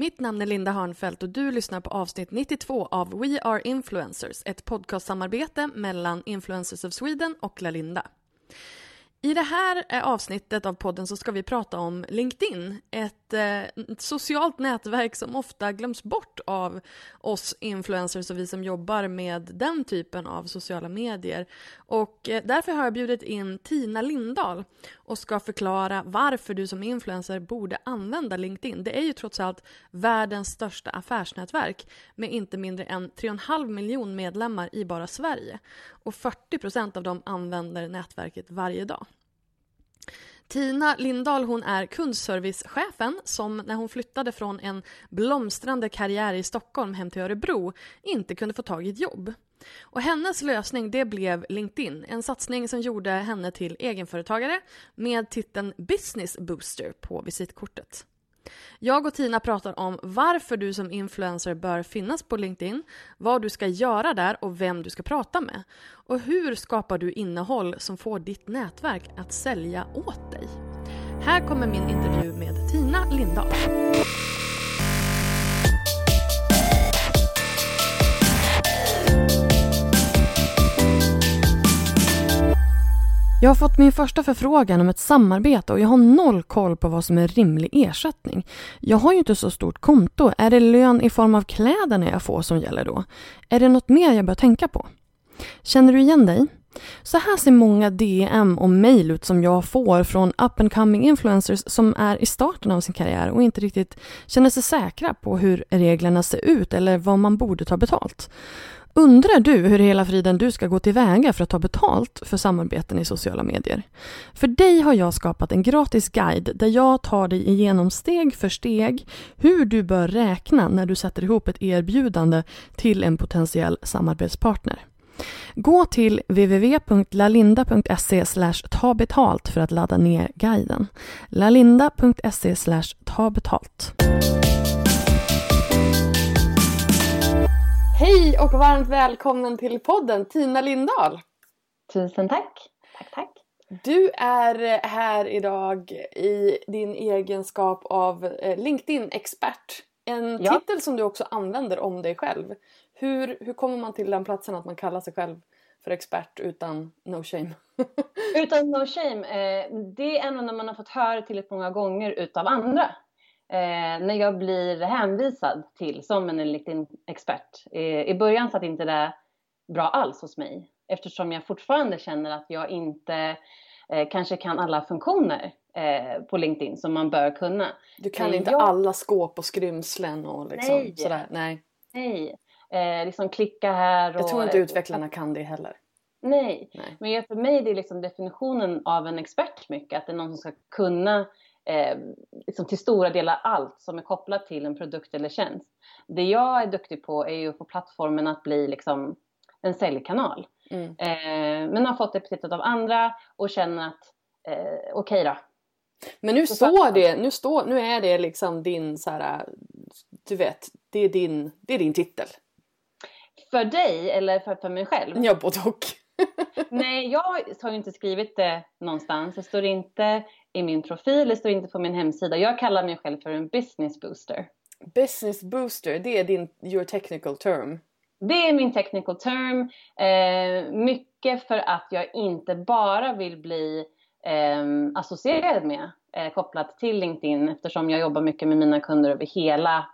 Mitt namn är Linda Hörnfeldt och du lyssnar på avsnitt 92 av We Are Influencers, ett podcastsamarbete mellan Influencers of Sweden och Lalinda. I det här eh, avsnittet av podden så ska vi prata om LinkedIn. Ett, eh, ett, socialt nätverk som ofta glöms bort av oss influencers och vi som jobbar med den typen av sociala medier. Och eh, därför har jag bjudit in Tina Lindahl och ska förklara varför du som influencer borde använda LinkedIn. Det är ju trots allt världens största affärsnätverk med inte mindre än 3,5 miljon medlemmar i bara Sverige. Och 40 procent av dem använder nätverket varje dag. Tina Lindahl hon är kundservicechefen som när hon flyttade från en blomstrande karriär i Stockholm hem till Örebro inte kunde få tag i ett jobb. Och hennes lösning det blev LinkedIn, en satsning som gjorde henne till egenföretagare med titeln Business Booster på visitkortet. Jag och Tina pratar om varför du som influencer bör finnas på LinkedIn, vad du ska göra där och vem du ska prata med. Och hur skapar du innehåll som får ditt nätverk att sälja åt dig? Här kommer min intervju med Tina Lindahl. Jag har fått min första förfrågan om ett samarbete och jag har noll koll på vad som är rimlig ersättning. Jag har ju inte så stort konto. Är det lön i form av kläderna jag får som gäller då? Är det något mer jag bör tänka på? Känner du igen dig? Så här ser många DM och mejl ut som jag får från up and coming influencers som är i starten av sin karriär och inte riktigt känner sig säkra på hur reglerna ser ut eller vad man borde ta betalt. Undrar du hur hela friden du ska gå tillväga för att ta betalt för samarbeten i sociala medier? För dig har jag skapat en gratis guide där jag tar dig igenom steg för steg hur du bör räkna när du sätter ihop ett erbjudande till en potentiell samarbetspartner. Gå till www.lalinda.se ta betalt för att ladda ner guiden. lalinda.se ta betalt. Hej och varmt välkommen till podden Tina Lindahl. Tusen tack. Tack, tack. Du är här idag i din egenskap av eh, LinkedIn-expert. En ja. titel som du också använder om dig själv. Hur, hur kommer man till den platsen att man kallar sig själv för expert utan no shame? utan no shame? Eh, det är ändå när man har fått höra tillräckligt många gånger utav andra eh, när jag blir hänvisad till som en LinkedIn-expert. Eh, I början satt inte det bra alls hos mig eftersom jag fortfarande känner att jag inte eh, kanske kan alla funktioner eh, på LinkedIn som man bör kunna. Du kan inte jag... alla skåp och skrymslen och liksom Nej. sådär? Nej. Nej. Eh, liksom klicka här och... Jag tror inte utvecklarna kan det heller. Nej, Nej. men för mig det är liksom definitionen av en expert mycket, att det är någon som ska kunna eh, liksom till stora delar allt som är kopplat till en produkt eller tjänst. Det jag är duktig på är ju att få plattformen att bli liksom en säljkanal. Mm. Eh, men har fått epitetet av andra och känner att eh, okej okay då. Men nu står det, nu, står, nu är det liksom din så här, du vet, det är din, det är din titel. För dig eller för, för mig själv? Ja, både och. Nej, jag har ju inte skrivit det någonstans. Det står inte i min profil, det står inte på min hemsida. Jag kallar mig själv för en business booster. Business booster, det är din, your technical term. Det är min technical term. Eh, mycket för att jag inte bara vill bli eh, associerad med, eh, kopplat till LinkedIn eftersom jag jobbar mycket med mina kunder över hela,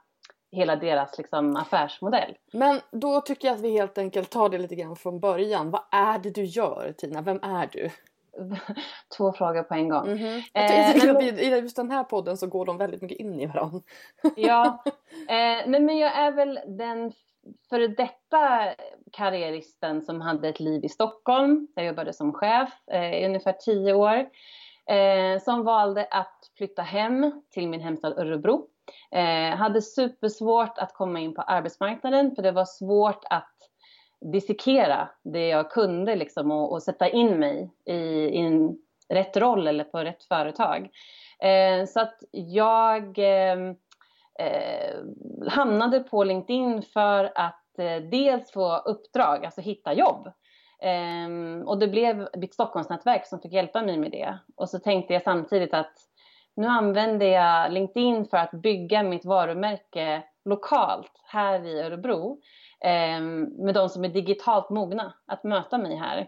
hela deras liksom, affärsmodell. Men då tycker jag att vi helt enkelt tar det lite grann från början. Vad är det du gör Tina? Vem är du? Två frågor på en gång. Mm -hmm. jag tycker att I just den här podden så går de väldigt mycket in i varandra. ja, eh, men, men jag är väl den före detta karriäristen som hade ett liv i Stockholm. Jag jobbade som chef eh, i ungefär tio år. Eh, som valde att flytta hem till min hemstad Örebro. Eh, hade supersvårt att komma in på arbetsmarknaden för det var svårt att dissekera det jag kunde liksom och, och sätta in mig i, i en rätt roll eller på rätt företag. Eh, så att jag eh, eh, hamnade på LinkedIn för att eh, dels få uppdrag, alltså hitta jobb. Eh, och det blev mitt Stockholmsnätverk som fick hjälpa mig med det. Och så tänkte jag samtidigt att nu använder jag LinkedIn för att bygga mitt varumärke lokalt här i Örebro Ehm, med de som är digitalt mogna att möta mig här.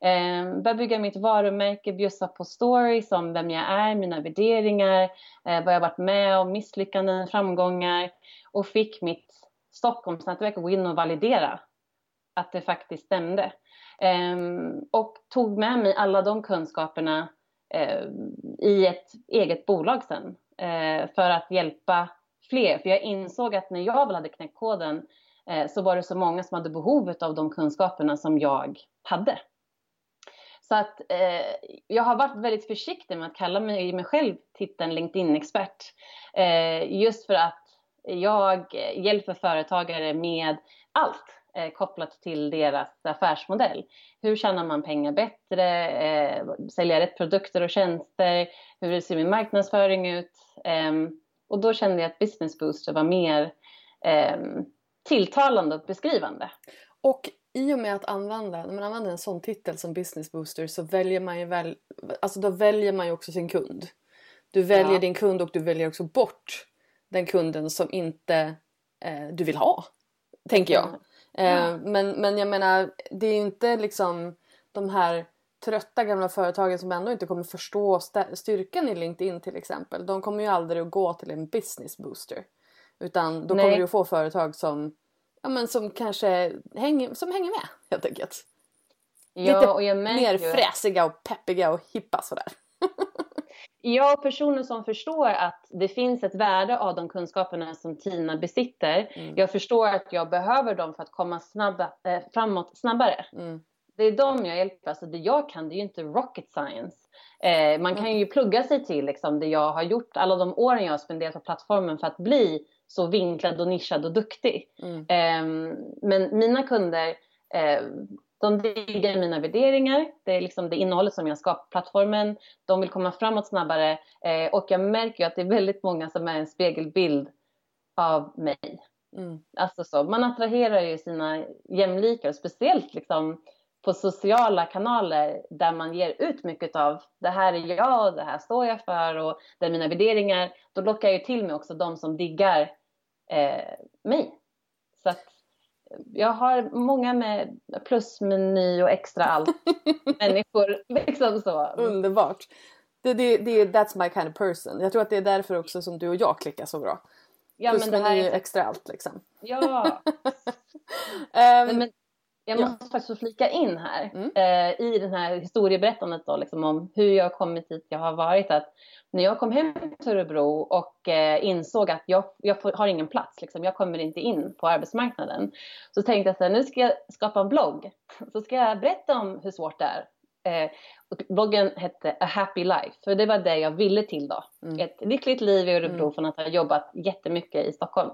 Eh, börja bygga mitt varumärke, bjussa på stories om vem jag är, mina värderingar, eh, vad jag varit med om, misslyckanden, framgångar och fick mitt Stockholmsnätverk att gå in och validera att det faktiskt stämde. Ehm, och tog med mig alla de kunskaperna eh, i ett eget bolag sen eh, för att hjälpa fler. För jag insåg att när jag väl hade knäckt koden Eh, så var det så många som hade behov av de kunskaperna som jag hade. Så att eh, jag har varit väldigt försiktig med att kalla mig, mig själv titeln LinkedIn-expert. Eh, just för att jag hjälper företagare med allt eh, kopplat till deras affärsmodell. Hur tjänar man pengar bättre? Eh, sälja rätt produkter och tjänster? Hur ser min marknadsföring ut? Ehm, och då kände jag att Business Booster var mer ehm, tilltalande och beskrivande. Och i och med att använda, när man använder en sån titel som business booster så väljer man ju väl, alltså då väljer man ju också sin kund. Du väljer ja. din kund och du väljer också bort den kunden som inte eh, du vill ha. Tänker jag. Mm. Eh, men, men jag menar, det är ju inte liksom de här trötta gamla företagen som ändå inte kommer förstå styrkan i LinkedIn till exempel. De kommer ju aldrig att gå till en business booster. Utan då Nej. kommer du få företag som, ja, men som kanske hänger, som hänger med helt enkelt. Ja, Lite och jag mer ju... fräsiga och peppiga och hippa sådär. Ja, personer som förstår att det finns ett värde av de kunskaperna som Tina besitter. Mm. Jag förstår att jag behöver dem för att komma snabba, eh, framåt snabbare. Mm. Det är dem jag hjälper. Alltså det jag kan det är ju inte rocket science. Eh, man kan mm. ju plugga sig till liksom, det jag har gjort alla de åren jag har spenderat på plattformen för att bli så vinklad och nischad och duktig. Mm. Eh, men mina kunder, eh, de diggar mina värderingar. Det är liksom det innehållet som jag skapar på plattformen. De vill komma framåt snabbare eh, och jag märker att det är väldigt många som är en spegelbild av mig. Mm. Alltså så, man attraherar ju sina jämlikar, speciellt liksom på sociala kanaler där man ger ut mycket av det här är jag, det här står jag för och det är mina värderingar. Då lockar jag ju till mig också de som diggar eh, mig. Så att jag har många med plusmeny och extra allt människor. Liksom så. Underbart. Det, det, det, that's my kind of person. Jag tror att det är därför också som du och jag klickar så bra. Ja, plusmeny men det här är... extra allt liksom. Ja. um, men, jag måste ja. faktiskt flika in här mm. eh, i den här historieberättandet då, liksom, om hur jag har kommit dit jag har varit. Att när jag kom hem till Örebro och eh, insåg att jag, jag får, har ingen plats, liksom, jag kommer inte in på arbetsmarknaden. Så tänkte jag att nu ska jag skapa en blogg. Så ska jag berätta om hur svårt det är. Eh, bloggen hette A Happy Life, för det var det jag ville till då. Mm. Ett lyckligt liv i Örebro mm. från att ha jobbat jättemycket i Stockholm.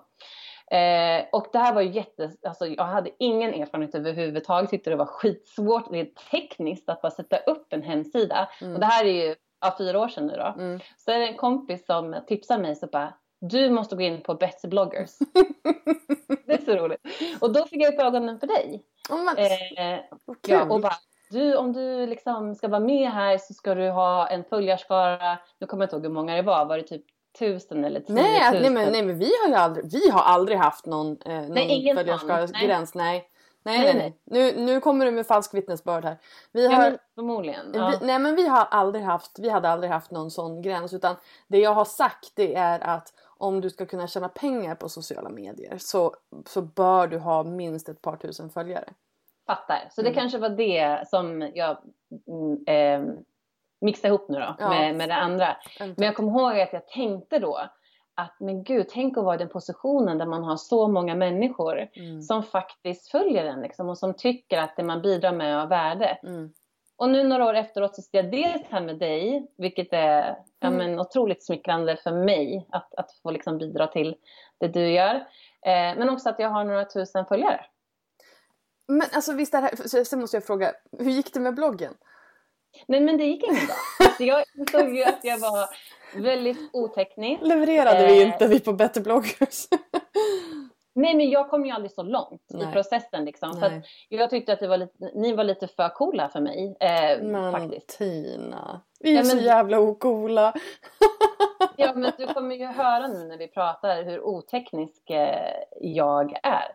Eh, och det här var ju jätte, alltså jag hade ingen erfarenhet överhuvudtaget, tyckte det var skitsvårt rent tekniskt att bara sätta upp en hemsida. Mm. Och det här är ju ja, fyra år sedan nu då. Mm. Så är det en kompis som tipsar mig så bara, du måste gå in på Betsy bloggers. det är så roligt. Och då fick jag upp ögonen för dig. Oh, eh, ja, och bara, du, om du liksom ska vara med här så ska du ha en följarskara. Nu kommer jag inte ihåg hur många det var. Var det typ tusen eller tio nej, nej, men, nej men vi har ju aldrig, vi har aldrig haft någon, eh, någon Nej, följarskara-gräns. Nej. Nej, Nej, nej, nej. Nu, nu kommer du med falsk vittnesbörd här. Vi Ja, har, men förmodligen. Ja. vi, nej men vi har aldrig haft, vi hade aldrig haft någon sån gräns utan det jag har sagt det är att om du ska kunna tjäna pengar på sociala medier så, så bör du ha minst ett par tusen följare. Fattar. Så det Mm. kanske var det som jag mm, eh, mixade ihop nu då Ja. med, med det andra. Men jag kommer ihåg att jag tänkte då att men gud, tänk att vara i den positionen där man har så många människor Mm. som faktiskt följer en liksom, och som tycker att det man bidrar med av värde. Mm. Och nu några år efteråt så sitter jag dels här med dig, vilket är ja, Mm. men, otroligt smickrande för mig att, att få liksom bidra till det du gör. Eh, men också att jag har några tusen följare. Men alltså visst är det här, så- måste jag fråga, hur gick det med bloggen? Nej men det gick ingen bra. Alltså, jag insåg ju att jag var väldigt oteknisk. Levererade vi Eh. inte vi på Better bloggers? Nej men jag kom ju aldrig så långt Nej. i processen liksom. För Nej. jag tyckte att det var lite, ni var lite för coola för mig. Eh, Men faktiskt. Tina, vi är Ja, så men- jävla ocoola. Ja men du kommer ju höra nu när vi pratar hur oteknisk eh, jag är.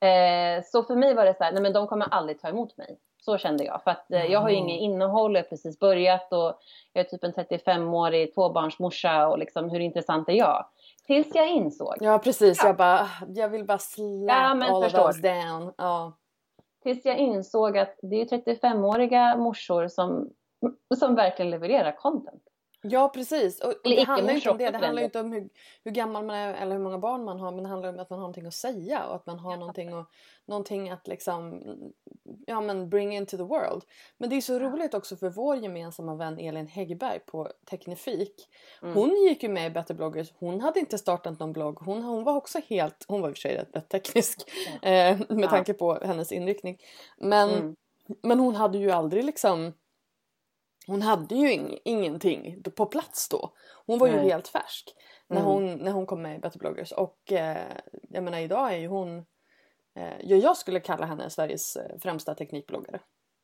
Eh, så för mig var det så här, nej men de kommer aldrig ta emot mig. Så kände jag. För att eh, jag har ju Mm. inget innehåll, jag har precis börjat och jag är typ en 35-årig tvåbarnsmorsa och liksom hur intressant är jag? Tills jag insåg. Ja precis, Ja. jag bara, jag vill bara slap Ja, men all förstår. of us down. Ja. Tills jag insåg att det är 35-åriga morsor som, som verkligen levererar content. Ja precis. Och, det handlar ju inte om det. Det handlar inte om hur, hur gammal man är eller hur många barn man har. Men det handlar om att man har någonting att säga och att man har någonting, och, någonting att liksom ja, men bring into the world. Men det är så roligt också för vår gemensamma vän Elin Häggberg på Teknifik. Mm. Hon gick ju med i Better bloggers. Hon hade inte startat någon blogg. Hon, hon var också helt, hon var i och för sig rätt teknisk eh, med Ja. tanke på hennes inriktning. Men, Mm. men hon hade ju aldrig liksom hon hade ju ing, ingenting på plats då. Hon var ju Nej. helt färsk när, Mm. hon, när hon kom med i Better bloggers. Och eh, jag menar idag är ju hon... Eh, ja, jag skulle kalla henne Sveriges eh, främsta teknikbloggare.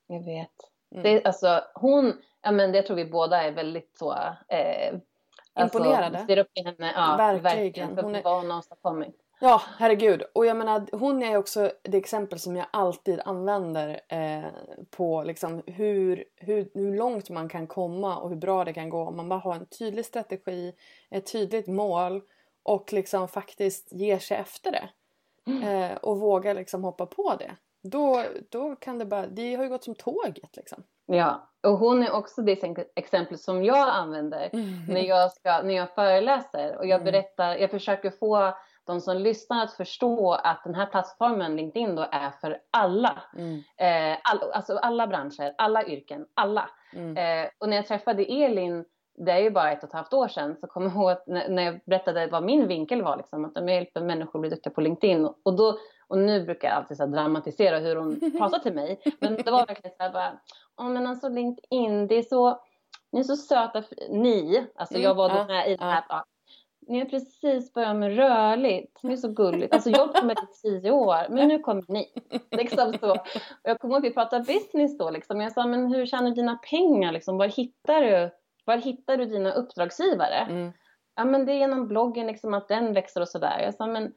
Jag vet. Mm. Det, alltså, hon, ja, men det tror vi båda är väldigt så... Eh, Imponerade. Alltså, upp till henne. Ja, Verkligen. verkligen. För Hon är- vad hon åstadkommit. Ja, herregud. Och jag menar, hon är också det exempel som jag alltid använder eh, på liksom hur, hur, hur långt man kan komma och hur bra det kan gå om man bara har en tydlig strategi, ett tydligt mål och liksom faktiskt ger sig efter det. Eh, och vågar liksom hoppa på det. Då, då kan det bara, det har ju gått som tåget liksom. Ja, och hon är också det exempel som jag använder när, jag ska, när jag föreläser. Och jag Mm. berättar, jag försöker få de som lyssnar att förstå att den här plattformen LinkedIn då är för alla. Mm. Eh, all, alltså alla branscher, alla yrken, alla. Mm. Eh, och när jag träffade Elin, det är ju bara ett och ett halvt år sedan, så kommer jag ihåg att när, när jag berättade vad min vinkel var, liksom, att jag hjälper människor att bli duktiga på LinkedIn. Och, då, och nu brukar jag alltid så dramatisera hur hon pratar till mig. Men det var verkligen så här bara, "Ja, men alltså LinkedIn, det är så, ni är så söta, ni, alltså jag var Mm, ja, med i den här, ja. Ni har precis börjat med rörligt. Det är så gulligt. Alltså jag med i tio år, men nu kommer ni. Liksom så. Och jag kommer ihåg att vi pratade business då. Liksom. Jag sa, men hur tjänar du dina pengar? Liksom? Var, hittar du, var hittar du dina uppdragsgivare? Mm. Ja, men det är genom bloggen, liksom, att den växer och sådär. Jag sa, men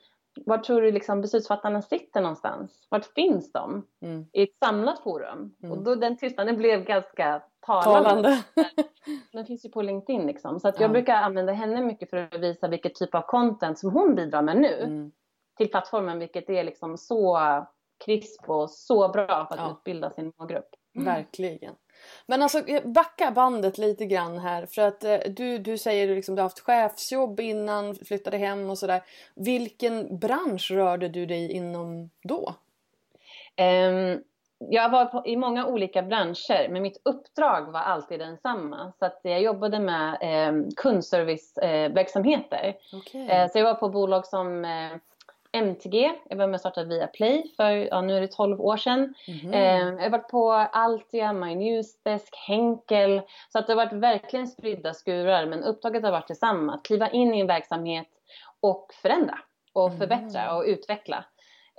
var tror du liksom, beslutsfattarna sitter någonstans? Vart finns de? Mm. I ett samlat forum. Mm. Och då den tystnaden blev ganska talande. Talande. Den finns ju på LinkedIn liksom. Så att jag Ja. brukar använda henne mycket för att visa vilket typ av content som hon bidrar med nu Mm. till plattformen. Vilket är liksom så krisp och så bra för att Ja. utbilda sin målgrupp. Verkligen. Men alltså eh, backa bandet lite grann här för att eh, du, du säger liksom du har haft chefsjobb innan, flyttade hem och sådär. Vilken bransch rörde du dig inom då? Ehm, jag var på, i många olika branscher men mitt uppdrag var alltid densamma. Så att jag jobbade med eh, kundserviceverksamheter. Okej. Eh, så jag var på bolag som eh, MTG, jag var med och startade Viaplay för ja, nu är det 12 år sedan. Mhm. Eh, jag har varit på Altia, My Newsdesk, Henkel. Så att det har varit verkligen spridda skurar. Men uppdraget har varit detsamma. Att kliva in i en verksamhet och förändra. Och Mm. förbättra och utveckla.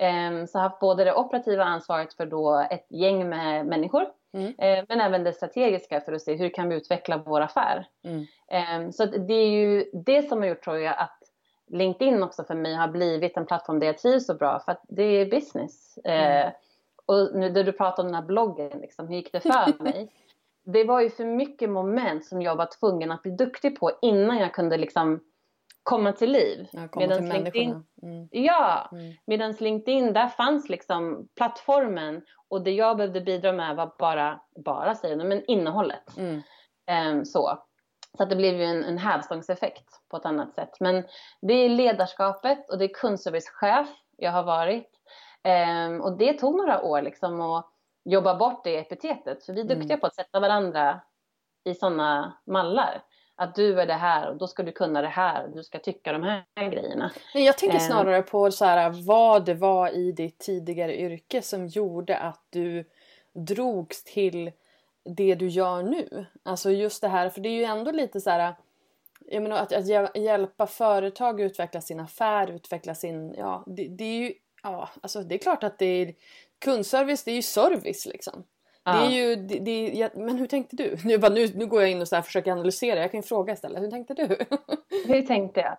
Eh, så jag har haft både det operativa ansvaret för då ett gäng med människor. Mm. Eh, men även det strategiska för att se hur kan vi utveckla vår affär. Mm. Eh, så det är ju det som har gjort tror jag att LinkedIn också för mig har blivit en plattform där jag trivs så bra för att det är business. Eh, mm. och nu när du pratar om den här bloggen, liksom, hur gick det för mig? det var ju för mycket moment som jag var tvungen att bli duktig på innan jag kunde liksom komma till liv. Ja, komma till LinkedIn, mm. Ja, mm. medan LinkedIn där fanns liksom plattformen och det jag behövde bidra med var bara, bara säger men innehållet. Mm. Um, så. Så att det blev ju en, en hävstångseffekt på ett annat sätt. Men det är ledarskapet och det är kundservicechef jag har varit. Um, och det tog några år liksom att jobba bort det epitetet. För vi är duktiga mm. på att sätta varandra i sådana mallar att du är det här och då ska du kunna det här och du ska tycka de här grejerna. Men jag tänker eh. snarare på så här, vad det var i ditt tidigare yrke som gjorde att du drogs till det du gör nu. Alltså just det här, för det är ju ändå lite så här jag menar att, att hjälpa företag utveckla sin affär, utveckla sin, ja det, det är ju, ja alltså det är klart att det är kundservice, det är ju service liksom. Det är ju, det, det, ja, men hur tänkte du? Nu, bara, nu, nu går jag in och så försöker analysera. Jag kan ju fråga istället. Hur tänkte du? hur tänkte jag?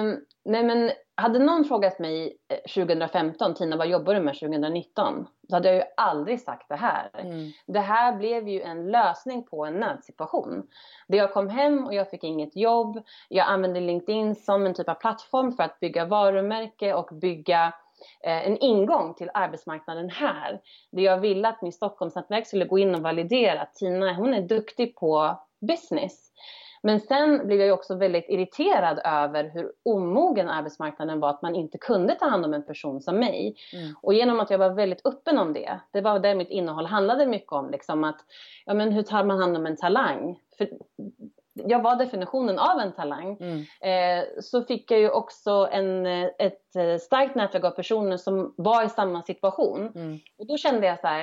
Um, nej men, hade någon frågat mig 2015, eh, Tina vad jobbar du med 2019? Då hade jag ju aldrig sagt det här. Mm. Det här blev ju en lösning på en nödsituation. Där jag kom hem och jag fick inget jobb. Jag använde LinkedIn som en typ av plattform för att bygga varumärke och bygga Eh, en ingång till arbetsmarknaden här. Där jag ville att min Stockholmsnätverk skulle gå in och validera att Tina hon är duktig på business. Men sen blev jag också väldigt irriterad över hur omogen arbetsmarknaden var, att man inte kunde ta hand om en person som mig. Mm. Och genom att jag var väldigt öppen om det, det var det mitt innehåll handlade mycket om, liksom att ja, men hur tar man hand om en talang? För jag var definitionen av en talang. Mm. Eh, så fick jag ju också en, ett eh, starkt nätverk av personer som var i samma situation. Mm. Och då kände jag så här,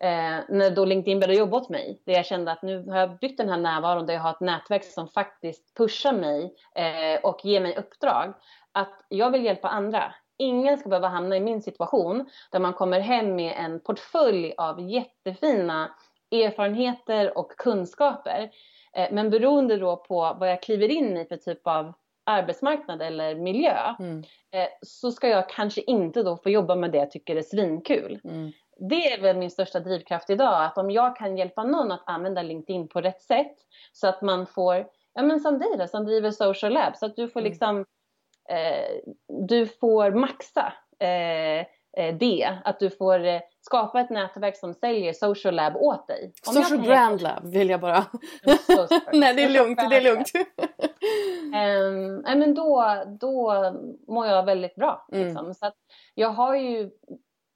eh, när då LinkedIn började jobba åt mig, där jag kände att nu har jag byggt den här närvaron där jag har ett nätverk som faktiskt pushar mig eh, och ger mig uppdrag. Att jag vill hjälpa andra. Ingen ska behöva hamna i min situation där man kommer hem med en portfölj av jättefina erfarenheter och kunskaper Eh, men beroende då på vad jag kliver in i för typ av arbetsmarknad eller miljö mm. Eh, så ska jag kanske inte då få jobba med det jag tycker är svinkul. Mm. Det är väl min största drivkraft idag, att om jag kan hjälpa någon att använda LinkedIn på rätt sätt så att man får, ja men som dig då, som driver Social Lab, så att du får mm. liksom, eh, du får maxa eh, Eh, det. Att du får eh, skapa ett nätverk som säljer social lab åt dig. Om social brand lab vill jag bara. Nej det är lugnt, det är lugnt. um, men då, då mår jag väldigt bra. Mm. Liksom. Så jag har ju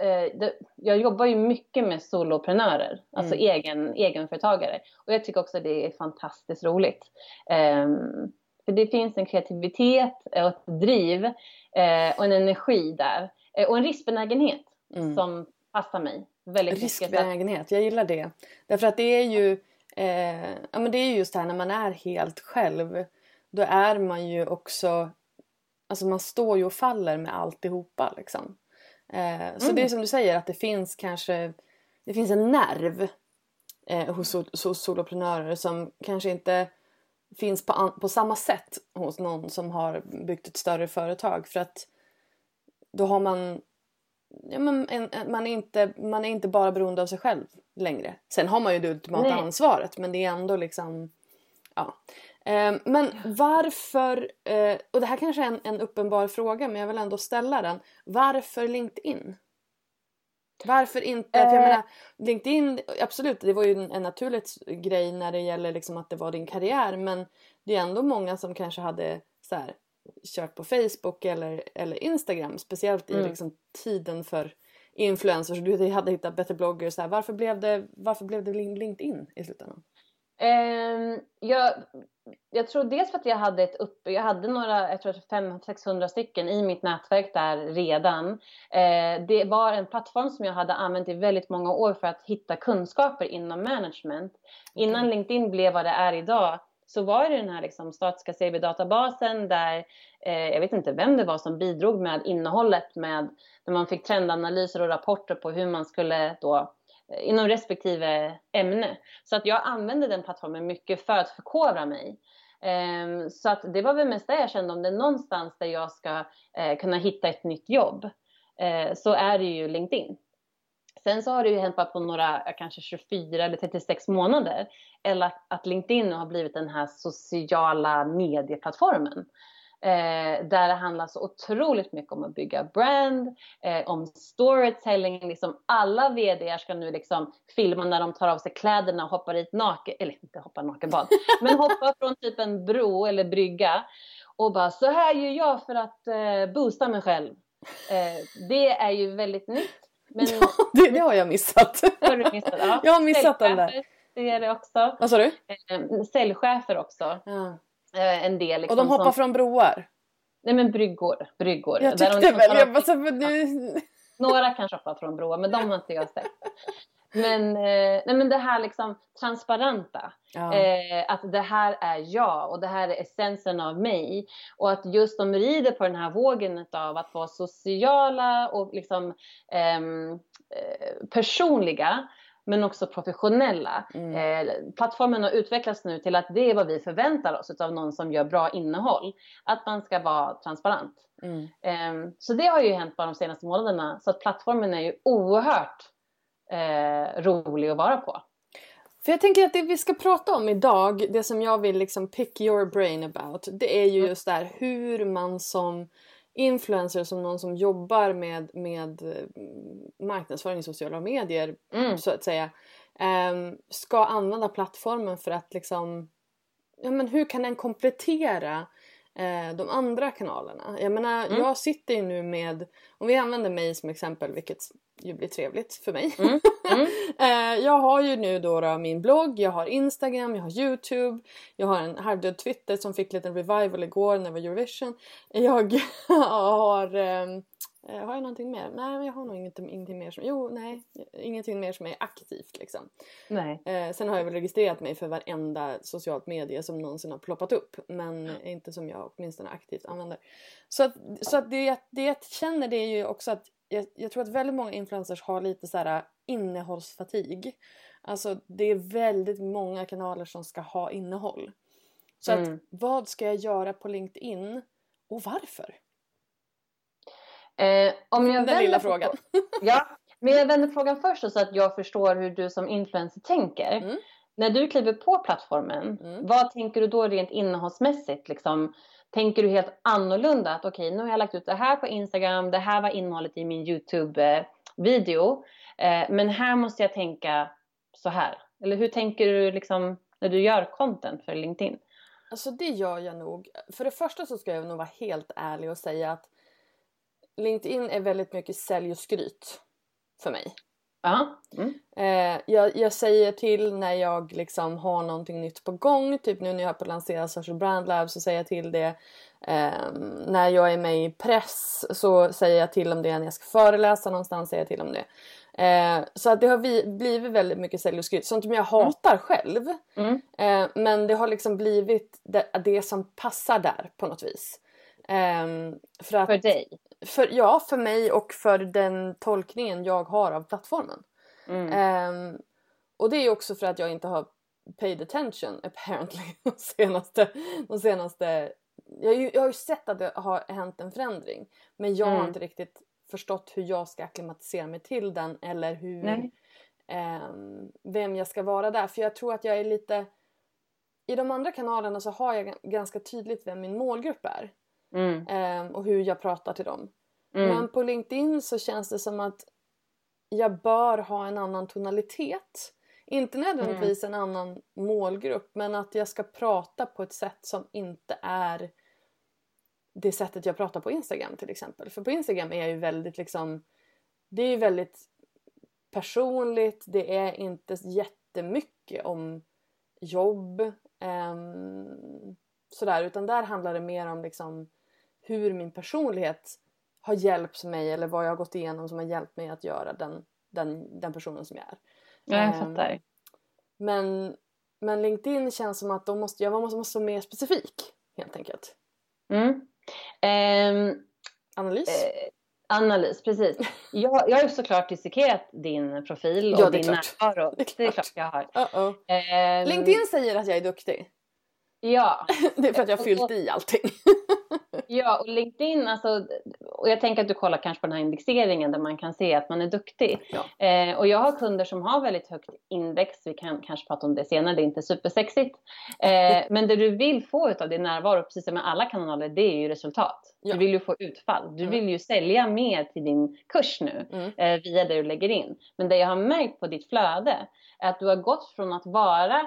eh, det, jag jobbar ju mycket med soloprenörer, alltså mm. egen, egenföretagare. Och jag tycker också det är fantastiskt roligt. Um, för det finns en kreativitet och ett driv eh, och en energi där Eh, och en riskbenägenhet mm. som passar mig väldigt riskbenägenhet, mycket. jag gillar det. Därför att det är ju eh, ja, men det är just det här när man är helt själv. Då är man ju också, alltså man står ju och faller med alltihopa liksom. Eh, så mm. det är som du säger att det finns kanske, det finns en nerv eh, hos, hos soloprenörer som kanske inte finns på, på samma sätt hos någon som har byggt ett större företag. För att då har man ja, men en, en, man, är inte, man är inte bara beroende av sig själv längre. Sen har man ju det ultimata Nej. ansvaret men det är ändå liksom ja. Eh, men varför, eh, och det här kanske är en, en uppenbar fråga men jag vill ändå ställa den. Varför LinkedIn? Varför inte? För jag eh. menar, LinkedIn, absolut det var ju en, en naturlig grej när det gäller liksom att det var din karriär men det är ändå många som kanske hade så här, kört på Facebook eller, eller Instagram. Speciellt i mm. liksom, tiden för influencers. Du hade hittat bättre bloggar. Så här. Varför, blev det, varför blev det LinkedIn i slutändan? Um, jag, jag tror dels för att jag hade ett upp, jag hade några, jag tror 500-600 stycken i mitt nätverk där redan. Uh, det var en plattform som jag hade använt i väldigt många år för att hitta kunskaper inom management. Innan LinkedIn blev vad det är idag så var det den här liksom statiska CV-databasen där eh, jag vet inte vem det var som bidrog med innehållet med när man fick trendanalyser och rapporter på hur man skulle då eh, inom respektive ämne. Så att jag använde den plattformen mycket för att förkovra mig. Ehm, så att det var väl mest det jag kände, om det är någonstans där jag ska eh, kunna hitta ett nytt jobb, eh, så är det ju LinkedIn. Sen så har det ju hänt bara på några, kanske 24 eller 36 månader, eller att LinkedIn har blivit den här sociala medieplattformen. Eh, där det handlar så otroligt mycket om att bygga brand, eh, om storytelling. Liksom alla VD ska nu liksom filma när de tar av sig kläderna och hoppar i ett naken, eller inte hoppar nakenbad, men hoppar från typ en bro eller brygga och bara så här gör jag för att eh, boosta mig själv. Eh, det är ju väldigt nytt. Men... Ja, det, det, har jag missat. Har du missat? Ja. Jag har missat den där. Det är det också. Vad sa du? Eh, säljchefer också. Ja. Eh, en del. Liksom, och de hoppar som... från broar? Nej men bryggor. bryggor jag tyckte liksom väl, jag bara, så, nu... Några kanske hoppar från broar men de har inte jag sett. Men, eh, nej, men det här liksom transparenta. Ja. Eh, att det här är jag och det här är essensen av mig. Och att just de rider på den här vågen av att vara sociala och liksom ehm, eh, personliga men också professionella. Mm. Eh, plattformen har utvecklats nu till att det är vad vi förväntar oss av någon som gör bra innehåll. Att man ska vara transparent. Mm. Eh, så det har ju hänt bara de senaste månaderna. Så att plattformen är ju oerhört eh, rolig att vara på. För jag tänker att det vi ska prata om idag, det som jag vill liksom pick your brain about, det är ju mm. just där hur man som influencer som någon som jobbar med, med eh, marknadsföring i sociala medier mm. så att säga um, ska använda plattformen för att liksom ja men hur kan den komplettera eh, de andra kanalerna? Jag menar mm. jag sitter ju nu med, om vi använder mig som exempel vilket ju blir trevligt för mig. Mm. Mm. eh, jag har ju nu då, då, min blogg, jag har Instagram, jag har Youtube, jag har en halvdöd Twitter som fick lite revival igår när det var Eurovision. Jag har eh, har jag någonting mer? Nej, jag har nog ingenting, ingenting mer som... Jo, nej. Ingenting mer som är aktivt liksom. Nej. Eh, sen har jag väl registrerat mig för varenda socialt medie som någonsin har ploppat upp. Men mm. inte som jag åtminstone aktivt använder. Så att, så att det, det jag känner det är ju också att jag, jag, tror att väldigt många influencers har lite så här äh, innehållsfatig. Alltså det är väldigt många kanaler som ska ha innehåll. Så mm. att vad ska jag göra på LinkedIn och varför? Eh, om jag Den lilla frågan. ja, men jag vänder frågan först så att jag förstår hur du som influencer tänker. Mm. När du kliver på plattformen, mm. vad tänker du då rent innehållsmässigt? Liksom, tänker du helt annorlunda? Att okej, okay, nu har jag lagt ut det här på Instagram, det här var innehållet i min YouTube-video. Eh, men här måste jag tänka så här. Eller hur tänker du liksom när du gör content för LinkedIn? Alltså det gör jag nog. För det första så ska jag nog vara helt ärlig och säga att LinkedIn är väldigt mycket sälj och skryt för mig. Mm. Eh, jag, jag, säger till när jag liksom har någonting nytt på gång. Typ nu när jag är på att lansera Social Brand Lab så säger jag till det. Eh, när jag är med i press så säger jag till om det. När jag ska föreläsa någonstans säger jag till om det. Eh, så att det har vi, blivit väldigt mycket sälj och skryt. Sånt som jag hatar mm. själv. Mm. Eh, men det har liksom blivit det, det, som passar där på något vis. Eh, för, att, för dig? För, ja, för mig och för den tolkningen jag har av plattformen. Mm. Um, och det är också för att jag inte har paid attention apparently de senaste, de senaste jag, jag har ju sett att det har hänt en förändring men jag mm. har inte riktigt förstått hur jag ska akklimatisera mig till den eller hur um, vem jag ska vara där för jag tror att jag är lite i de andra kanalerna så har jag ganska tydligt vem min målgrupp är. Mm. Um, och hur jag pratar till dem. Mm. Men på LinkedIn så känns det som att jag bör ha en annan tonalitet. Inte nödvändigtvis mm. en annan målgrupp men att jag ska prata på ett sätt som inte är det sättet jag pratar på Instagram till exempel. För på Instagram är jag ju väldigt liksom det är ju väldigt personligt, det är inte jättemycket om jobb um, sådär utan där handlar det mer om liksom hur min personlighet har hjälpt mig eller vad jag har gått igenom som har hjälpt mig att göra den, den, den personen som jag är. Ja, jag ehm, fattar. Um, men, men LinkedIn känns som att då måste jag måste, måste vara mer specifik helt enkelt. Mm. Um, Analys? Uh, Analys, precis. Jag, jag har ju såklart dissekerat din profil och Ja, din klart. närvaro. Det är Det är klart. jag har. Uh-oh. Ehm, LinkedIn säger att jag är duktig. Ja, Det är för att jag har fyllt i allting. Ja, och LinkedIn, alltså, och jag tänker att du kollar kanske på den här indexeringen där man kan se att man är duktig. Ja. Eh, och jag har kunder som har väldigt högt index, vi kan kanske prata om det senare, det är inte supersexigt. Eh, men det du vill få av din närvaro, precis som med alla kanaler, det är ju resultat. Ja. Du vill ju få utfall, du Mm. vill ju sälja mer till din kurs nu Mm. eh, via det du lägger in. Men det jag har märkt på ditt flöde är att du har gått från att vara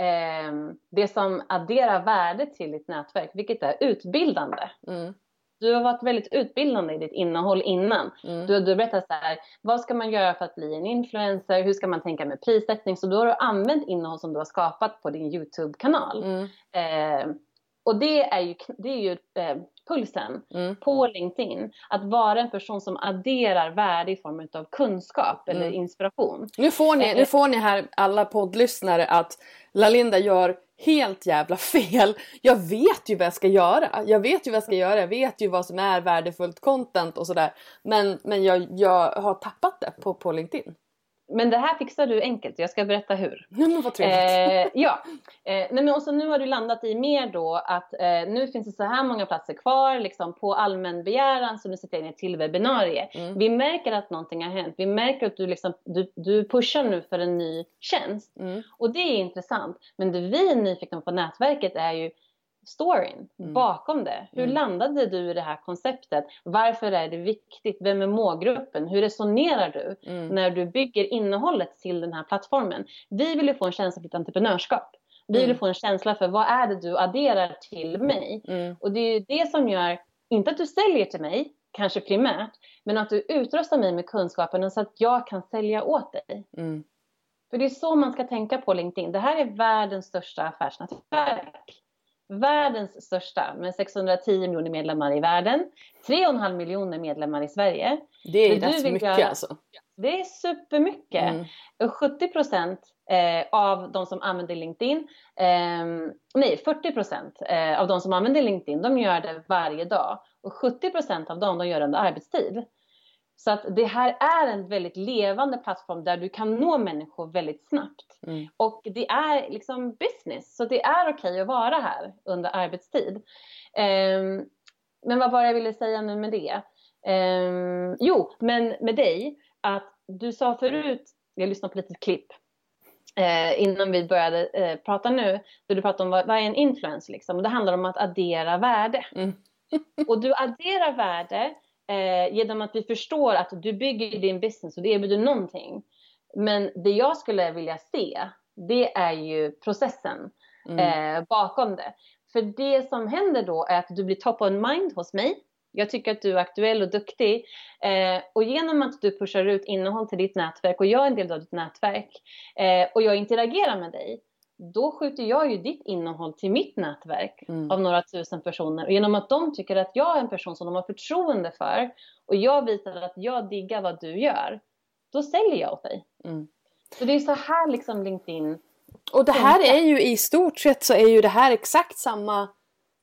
eh, det som adderar värde till ditt nätverk, vilket är utbildande. Mm. Du har varit väldigt utbildande i ditt innehåll innan. Mm. Du, du berättar så här, vad ska man göra för att bli en influencer? Hur ska man tänka med prissättning? Så då har du använt innehåll som du har skapat på din YouTube-kanal. Mm. Eh, och det är ju, det är ju eh, pulsen Mm. på LinkedIn. Att vara en person som adderar värde i form av kunskap eller Mm. inspiration. Nu, får ni, nu får ni här alla poddlyssnare att Lalinda gör helt jävla fel. Jag vet ju vad jag ska göra. Jag vet ju vad jag ska göra. Jag vet ju vad som är värdefullt content och sådär. Men, men jag, jag har tappat det på, på LinkedIn. Men det här fixar du enkelt. Jag ska berätta hur. Men vad trevligt. Eh, ja, eh, nej men nu har du landat i mer då att eh, nu finns det så här många platser kvar liksom på allmän begäran så nu sätter jag ner till webbinarie. Mm. Vi märker att någonting har hänt. Vi märker att du, liksom, du, du pushar nu för en ny tjänst Mm. och det är intressant. Men det vi är nyfikna på nätverket är ju storyn Mm. bakom det. Hur Mm. landade du i det här konceptet? Varför är det viktigt? Vem är målgruppen? Hur resonerar du? Mm. när du bygger innehållet till den här plattformen. Vi vill ju få en känsla för ditt entreprenörskap. Vi vill Mm. ju få en känsla för vad är det du adderar till mig? Mm. Och det är ju det som gör, inte att du säljer till mig, kanske primärt, men att du utrustar mig med kunskapen så att jag kan sälja åt dig. Mm. För det är så man ska tänka på LinkedIn. Det här är världens största affärsnätverk. Världens största med 610 miljoner medlemmar i världen. 3,5 miljoner medlemmar i Sverige. Det är Det rätt mycket göra- alltså. Det är supermycket. Mm. Och 70 procent eh, av de som använder LinkedIn, eh, nej 40 procent eh, av de som använder LinkedIn, de gör det varje dag. Och 70 procent av dem, de gör det under arbetstid. Så att det här är en väldigt levande plattform där du kan nå människor väldigt snabbt. Mm. Och det är liksom business, så det är okej att vara här under arbetstid. Ehm, men vad var det jag ville säga nu med det? Ehm, jo, men med dig, att du sa förut, jag lyssnade på lite klipp eh, innan vi började eh, prata nu, där du pratade om vad, vad är en influencer liksom? Och det handlar om att addera värde. Mm. och du adderar värde eh, genom att vi förstår att du bygger din business och det erbjuder någonting. Men det jag skulle vilja se, det är ju processen Mm. eh, bakom det. För det som händer då är att du blir top of mind hos mig. Jag tycker att du är aktuell och duktig. Eh, och genom att du pushar ut innehåll till ditt nätverk och jag är en del av ditt nätverk eh, och jag interagerar med dig. Då skjuter jag ju ditt innehåll till mitt nätverk Mm. av några tusen personer. Och genom att de tycker att jag är en person som de har förtroende för och jag visar att jag diggar vad du gör. Då säljer jag åt dig. Mm. Så det är så här liksom LinkedIn Och det här är ju i stort sett så är ju det här exakt samma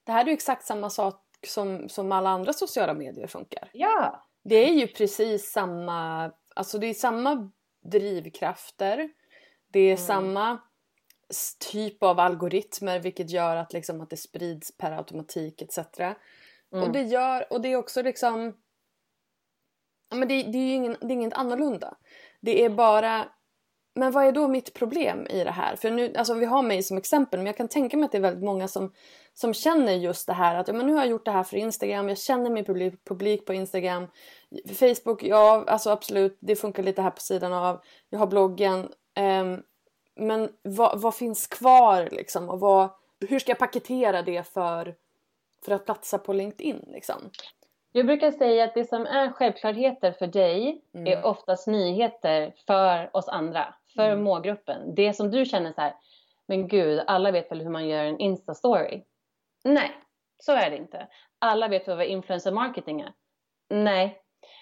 Det här är ju exakt samma sak som, som alla andra sociala medier funkar. Ja, Det är ju precis samma, alltså det är samma drivkrafter. Det är samma s- typ av algoritmer vilket gör att, liksom, att det sprids per automatik etc. Och det gör, och det är också liksom ja, men det, det är ju ingen, det är inget annorlunda. Det är bara men vad är då mitt problem i det här? För nu, alltså vi har mig som exempel men jag kan tänka mig att det är väldigt många som, som känner just det här att ja, men nu har jag gjort det här för Instagram, jag känner min publik, publik på Instagram. Facebook, ja alltså absolut, det funkar lite här på sidan av. Jag har bloggen. ehm, men vad, vad finns kvar liksom? Och vad, hur ska jag paketera det för, för att platsa på LinkedIn liksom? Jag brukar säga att det som är självklarheter för dig Mm. är oftast nyheter för oss andra, för Mm. målgruppen. Det som du känner så här, men gud, alla vet väl hur man gör en Insta-story? Nej, så är det inte. Alla vet väl vad influencer marketing är? Nej.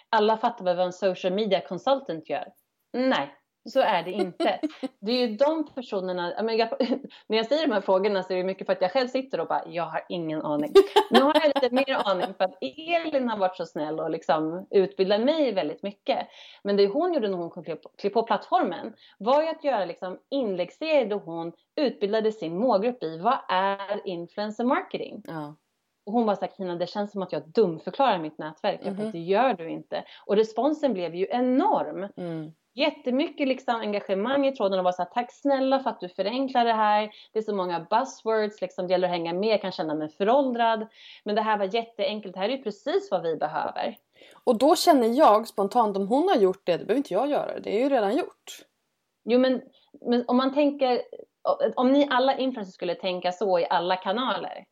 Alla fattar väl vad en social media consultant gör? Nej. Så är det inte. Det är ju de personerna, jag när jag säger de här frågorna så är det mycket för att jag själv sitter och bara, jag har ingen aning. Nu har jag lite mer aning för att Elin har varit så snäll och liksom utbildat mig väldigt mycket. Men det hon gjorde när hon klev på plattformen var ju att göra liksom inläggsserier där hon utbildade sin målgrupp i vad är influencer marketing? Ja. Och hon var såhär, Kina det känns som att jag dumförklarar mitt nätverk. Mm -hmm. Det gör du inte. Och responsen blev ju enorm. Mm. Jättemycket liksom engagemang i tråden och var såhär, tack snälla för att du förenklar det här. Det är så många buzzwords, liksom, det gäller att hänga med, jag kan känna mig föråldrad. Men det här var jätteenkelt, det här är ju precis vad vi behöver. Och då känner jag spontant, om hon har gjort det, det behöver inte jag göra, det är ju redan gjort. Jo men, men om man tänker, om ni alla influencers skulle tänka så i alla kanaler.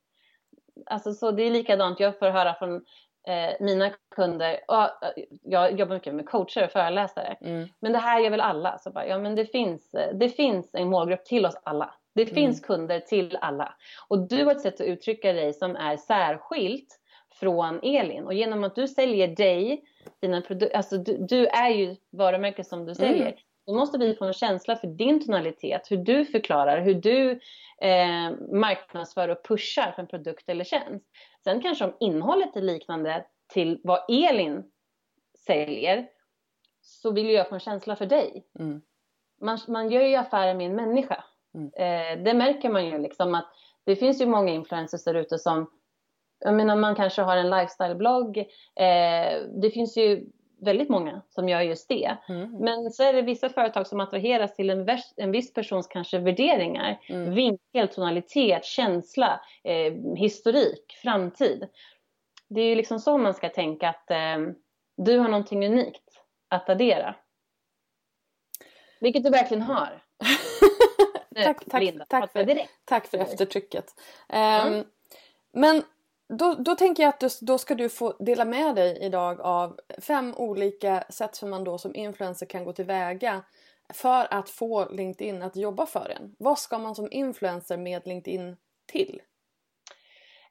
Alltså så det är likadant, jag får höra från eh, mina kunder, och, eh, jag jobbar mycket med coacher och föreläsare, mm. men det här gör väl alla? Så bara, ja men det finns, eh, det finns en målgrupp till oss alla. Det mm. finns kunder till alla. Och du har ett sätt att uttrycka dig som är särskilt från Elin. Och genom att du säljer dig, dina produkter, alltså du, du, är ju varumärket som du säljer. Mm. Då måste vi få en känsla för din tonalitet, hur du förklarar, hur du eh, marknadsför och pushar för en produkt eller tjänst. Sen kanske om innehållet är liknande till vad Elin säljer så vill jag få en känsla för dig. Mm. Man, man gör ju affärer med en människa. Mm. Eh, det märker man ju liksom att det finns ju många influencers där ute som jag menar man kanske har en lifestyle-blogg. Eh, det finns ju väldigt många som gör just det. Mm. Men så är det vissa företag som attraheras till en, en viss persons kanske värderingar, mm. vinkel, tonalitet, känsla, eh, historik, framtid. Det är ju liksom så man ska tänka att eh, du har någonting unikt att addera. Vilket du verkligen har. tack, tack, Linda, tack, för, tack för eftertrycket. Um, Men då, då tänker jag att du, då ska du få dela med dig idag av fem olika sätt som man då som influencer kan gå tillväga för att få LinkedIn att jobba för en. Vad ska man som influencer med LinkedIn till?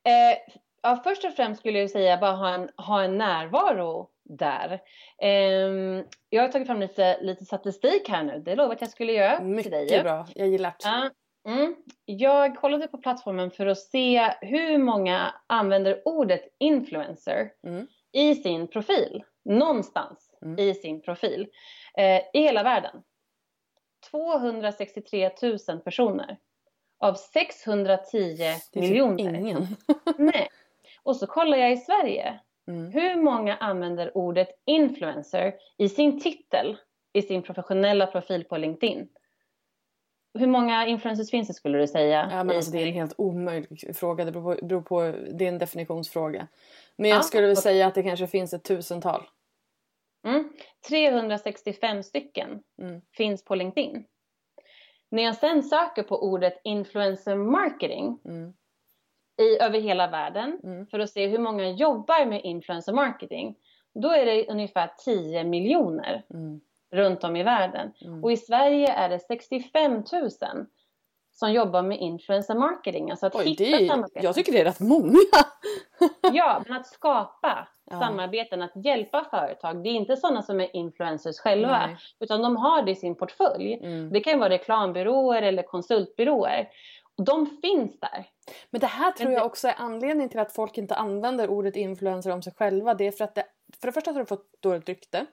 Eh, ja, först och främst skulle jag säga bara ha en, ha en närvaro där. Eh, jag har tagit fram lite, lite statistik här nu. Det lovade att jag skulle göra Mycket till dig. Mycket bra, jag gillar det. Ja, Mm. Jag kollade på plattformen för att se hur många använder ordet influencer mm. i sin profil. Någonstans mm. i sin profil. Eh, I hela världen. 263 000 personer. Av 610 det miljoner. ingen. Nej. Och så kollar jag i Sverige. Mm. Hur många använder ordet influencer i sin titel i sin professionella profil på LinkedIn? Hur många influencers finns det skulle du säga? Ja, men alltså, det är en helt omöjlig fråga. Det beror på, beror på det är en definitionsfråga. Men jag ja, skulle och... säga att det kanske finns ett tusental. Mm. 365 stycken mm. finns på LinkedIn. När jag sen söker på ordet influencer marketing mm. i, över hela världen mm. för att se hur många jobbar med influencer marketing. Då är det ungefär 10 miljoner. Runt om i världen. Mm. Och i Sverige är det 65 000 som jobbar med influencer marketing. Alltså att Oj, hitta är, samarbeten. Jag tycker det är rätt många. ja, men att skapa ja. samarbeten, att hjälpa företag. Det är inte sådana som är influencers själva, Nej. utan de har det i sin portfölj. Mm. Det kan vara reklambyråer eller konsultbyråer. Och de finns där. Men det här tror jag också är anledningen till att folk inte använder ordet influencer om sig själva. Det är för att det, för det första har det fått dåligt rykte.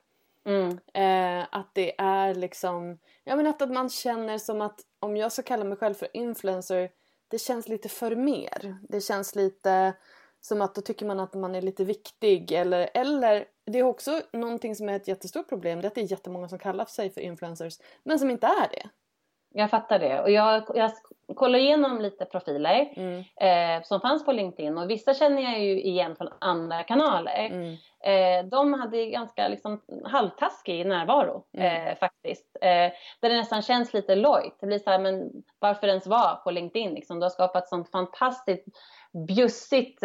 Mm. Eh, att det är liksom, ja men att, att man känner som att om jag ska kalla mig själv för influencer, det känns lite för mer. Det känns lite som att då tycker man att man är lite viktig eller, eller det är också någonting som är ett jättestort problem, det är att det är jättemånga som kallar sig för influencers men som inte är det. Jag fattar det och jag, jag kollar igenom lite profiler mm. eh, som fanns på LinkedIn och vissa känner jag ju igen från andra kanaler. Mm. Eh, de hade ganska liksom, halvtaskig närvaro mm. eh, faktiskt. Eh, där det nästan känns lite lojt. Det blir så här, men varför ens vara på LinkedIn? Liksom? Du har skapat sånt fantastiskt bjussigt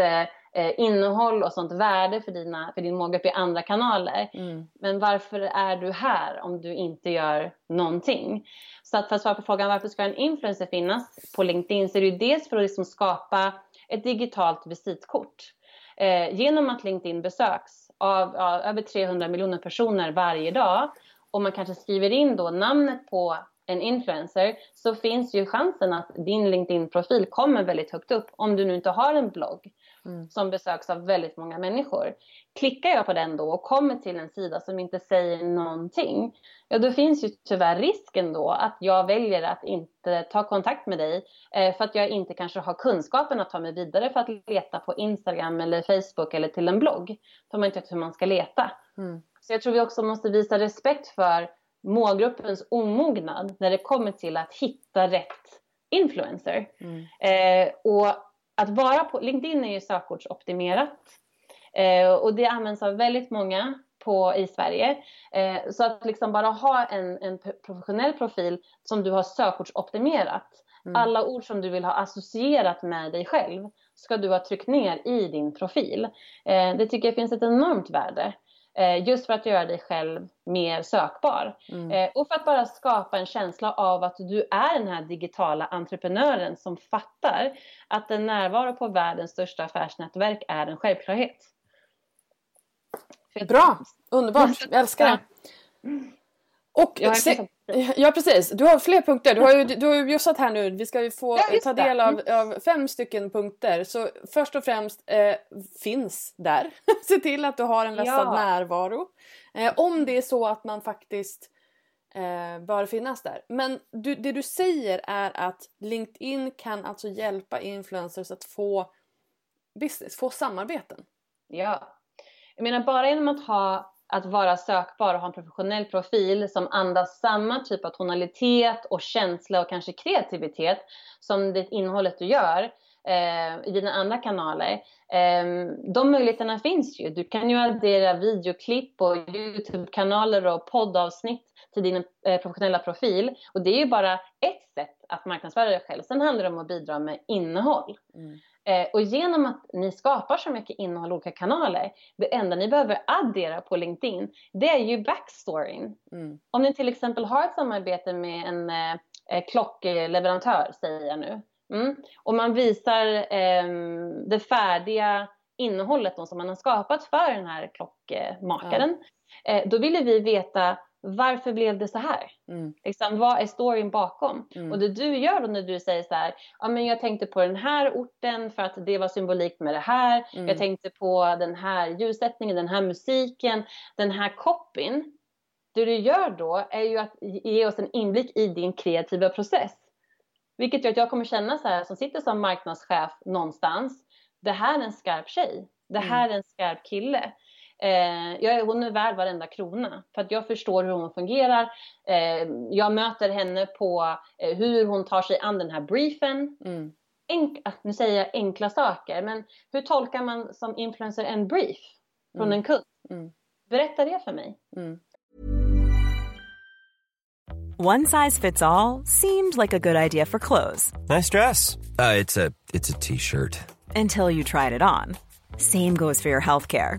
eh, eh, innehåll och sånt värde för, dina, för din målgrupp i andra kanaler. Mm. Men varför är du här om du inte gör någonting? Så att för att svara på frågan varför ska en influencer finnas på LinkedIn så är det ju dels för att liksom skapa ett digitalt visitkort. Eh, genom att LinkedIn besöks av, av över 300 miljoner personer varje dag och man kanske skriver in då namnet på en influencer så finns ju chansen att din LinkedIn-profil kommer väldigt högt upp om du nu inte har en blogg mm. som besöks av väldigt många människor. Klickar jag på den då och kommer till en sida som inte säger någonting, ja då finns ju tyvärr risken då att jag väljer att inte ta kontakt med dig eh, för att jag inte kanske har kunskapen att ta mig vidare för att leta på Instagram eller Facebook eller till en blogg. För man inte vet hur man ska leta. Mm. Så jag tror vi också måste visa respekt för målgruppens omognad när det kommer till att hitta rätt influencer. Mm. Eh, och att vara på LinkedIn är ju sökordsoptimerat eh, och det används av väldigt många på, i Sverige. Eh, så att liksom bara ha en, en professionell profil som du har sökordsoptimerat. Mm. Alla ord som du vill ha associerat med dig själv ska du ha tryckt ner i din profil. Eh, det tycker jag finns ett enormt värde. Eh, just för att göra dig själv mer sökbar. Mm. Eh, och för att bara skapa en känsla av att du är den här digitala entreprenören som fattar att en närvaro på världens största affärsnätverk är en självklarhet. Bra, underbart, jag älskar det. Och se, ja precis, du har fler punkter. Du har ju, du har ju bjussat här nu. Vi ska ju få ja, ta del av, av, fem stycken punkter. Så först och främst, eh, finns där. Se till att du har en vässad ja. närvaro. Eh, om det är så att man faktiskt eh, bör finnas där. Men du, det du säger är att LinkedIn kan alltså hjälpa influencers att få business, få samarbeten. Ja. Jag menar bara genom att ha att vara sökbar och ha en professionell profil som andas samma typ av tonalitet och känsla och kanske kreativitet som det innehållet du gör eh, i dina andra kanaler. Eh, de möjligheterna finns ju. Du kan ju addera videoklipp och Youtube-kanaler och poddavsnitt till din eh, professionella profil. Och det är ju bara ett sätt att marknadsföra dig själv. Sen handlar det om att bidra med innehåll. Mm. Eh, och genom att ni skapar så mycket innehåll i olika kanaler, det enda ni behöver addera på LinkedIn, det är ju backstoryn. Mm. Om ni till exempel har ett samarbete med en eh, eh klockleverantör, säger jag nu, mm, och man visar eh, det färdiga innehållet som man har skapat för den här klockmakaren, ja. eh, då ville vi veta varför blev det så här? Mm. Liksom, vad är storyn bakom? Mm. Och det du gör då när du säger så här, ja men jag tänkte på den här orten för att det var symbolikt med det här. Mm. Jag tänkte på den här ljussättningen, den här musiken, den här copyn. Det du gör då är ju att ge oss en inblick i din kreativa process. Vilket gör att jag kommer känna så här, som sitter som marknadschef någonstans, det här är en skarp tjej. Det mm. här är en skarp kille. Eh, jag, hon är värd varenda krona för att jag förstår hur hon fungerar. Eh, jag möter henne på eh, hur hon tar sig an den här briefen. Mm. Enk, ah, nu säger jag enkla saker, men hur tolkar man som influencer en brief från mm. en kund? Mm. Berätta det för mig. Mm. One size fits all, seemed like a good idea for clothes. Nice dress. Uh, it's a T-shirt. Until you tried it on. Same goes for your healthcare.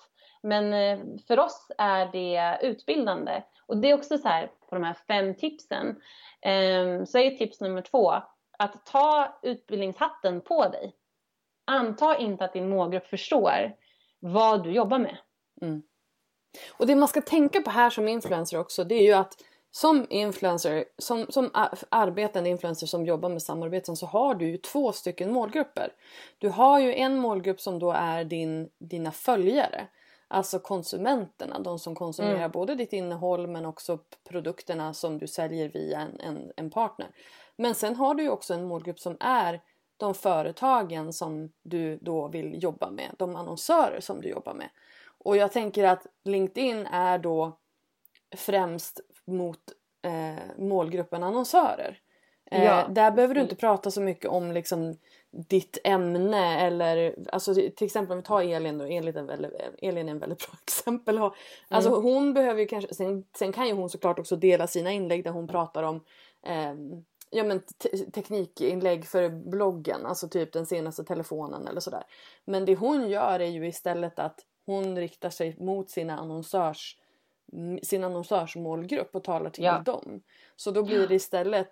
Men eh, för oss är det utbildande. Och det är också så här på de här fem tipsen. Ehm, så är tips nummer två att ta utbildningshatten på dig. Anta inte att din målgrupp förstår vad du jobbar med. Mm. Och det man ska tänka på här som influencer också det är ju att som influencer, som, som arbetande influencer som jobbar med samarbeten så har du ju två stycken målgrupper. Du har ju en målgrupp som då är din, dina följare. Alltså konsumenterna, de som konsumerar mm. både ditt innehåll men också produkterna som du säljer via en, en, en partner. Men sen har du ju också en målgrupp som är de företagen som du då vill jobba med, de annonsörer som du jobbar med. Och jag tänker att LinkedIn är då främst mot eh, målgruppen annonsörer. Eh, ja. Där behöver du inte prata så mycket om liksom ditt ämne eller alltså till exempel om vi tar Elin då. Elin är, väldigt, Elin är en väldigt bra exempel. Alltså mm. hon behöver ju kanske, sen, sen, kan ju hon såklart också dela sina inlägg där hon pratar om eh, ja, men teknikinlägg för bloggen, alltså typ den senaste telefonen eller sådär. Men det hon gör är ju istället att hon riktar sig mot sina annonsörs, sin annonsörsmålgrupp och talar till ja. dem. Så då blir det istället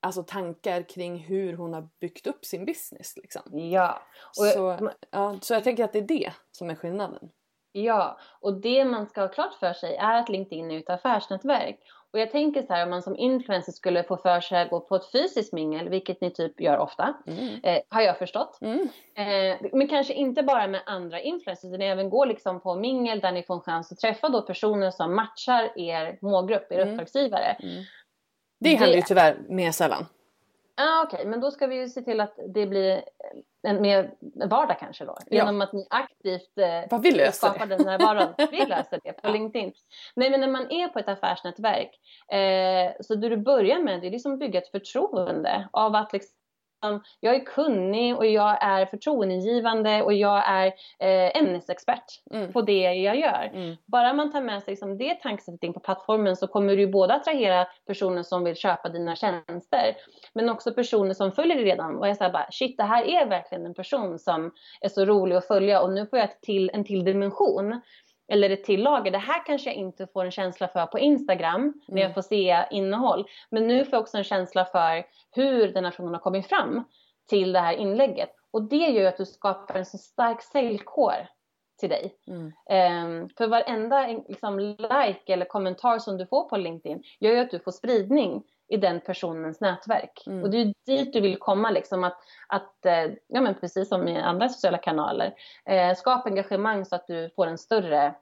alltså tankar kring hur hon har byggt upp sin business. Liksom. Ja. Och så, ja. Så jag tänker att det är det som är skillnaden. Ja, och det man ska ha klart för sig är att LinkedIn är ett affärsnätverk. Och jag tänker så här om man som influencer skulle få för sig att gå på ett fysiskt mingel, vilket ni typ gör ofta, mm. eh, har jag förstått. Mm. Eh, men kanske inte bara med andra influencers, utan även gå liksom på mingel där ni får en chans att träffa då personer som matchar er målgrupp, er mm. uppdragsgivare. Mm. Det händer ju tyvärr mer sällan. Ah, Okej, okay. men då ska vi ju se till att det blir en mer vardag kanske då. Ja. Genom att ni aktivt eh, skapar det. den här vardagen. Vi löser det på ja. LinkedIn. Nej men när man är på ett affärsnätverk. Eh, så det du börjar med det är liksom bygga ett förtroende av att liksom jag är kunnig och jag är förtroendegivande och jag är eh, ämnesexpert mm. på det jag gör. Mm. Bara man tar med sig liksom det tankesättet in på plattformen så kommer du både attrahera personer som vill köpa dina tjänster men också personer som följer dig redan och är såhär bara shit det här är verkligen en person som är så rolig att följa och nu får jag till en till dimension eller ett till lager. Det här kanske jag inte får en känsla för på Instagram mm. när jag mm. får se innehåll. Men nu får jag också en känsla för hur den här personen har kommit fram till det här inlägget. Och det gör ju att du skapar en så stark säljkår till dig. Mm. Um, för varenda liksom, like eller kommentar som du får på LinkedIn gör ju att du får spridning i den personens nätverk. Mm. Och det är dit du vill komma, liksom, att, att eh, ja, men precis som i andra sociala kanaler, eh, skapa engagemang så att du får en större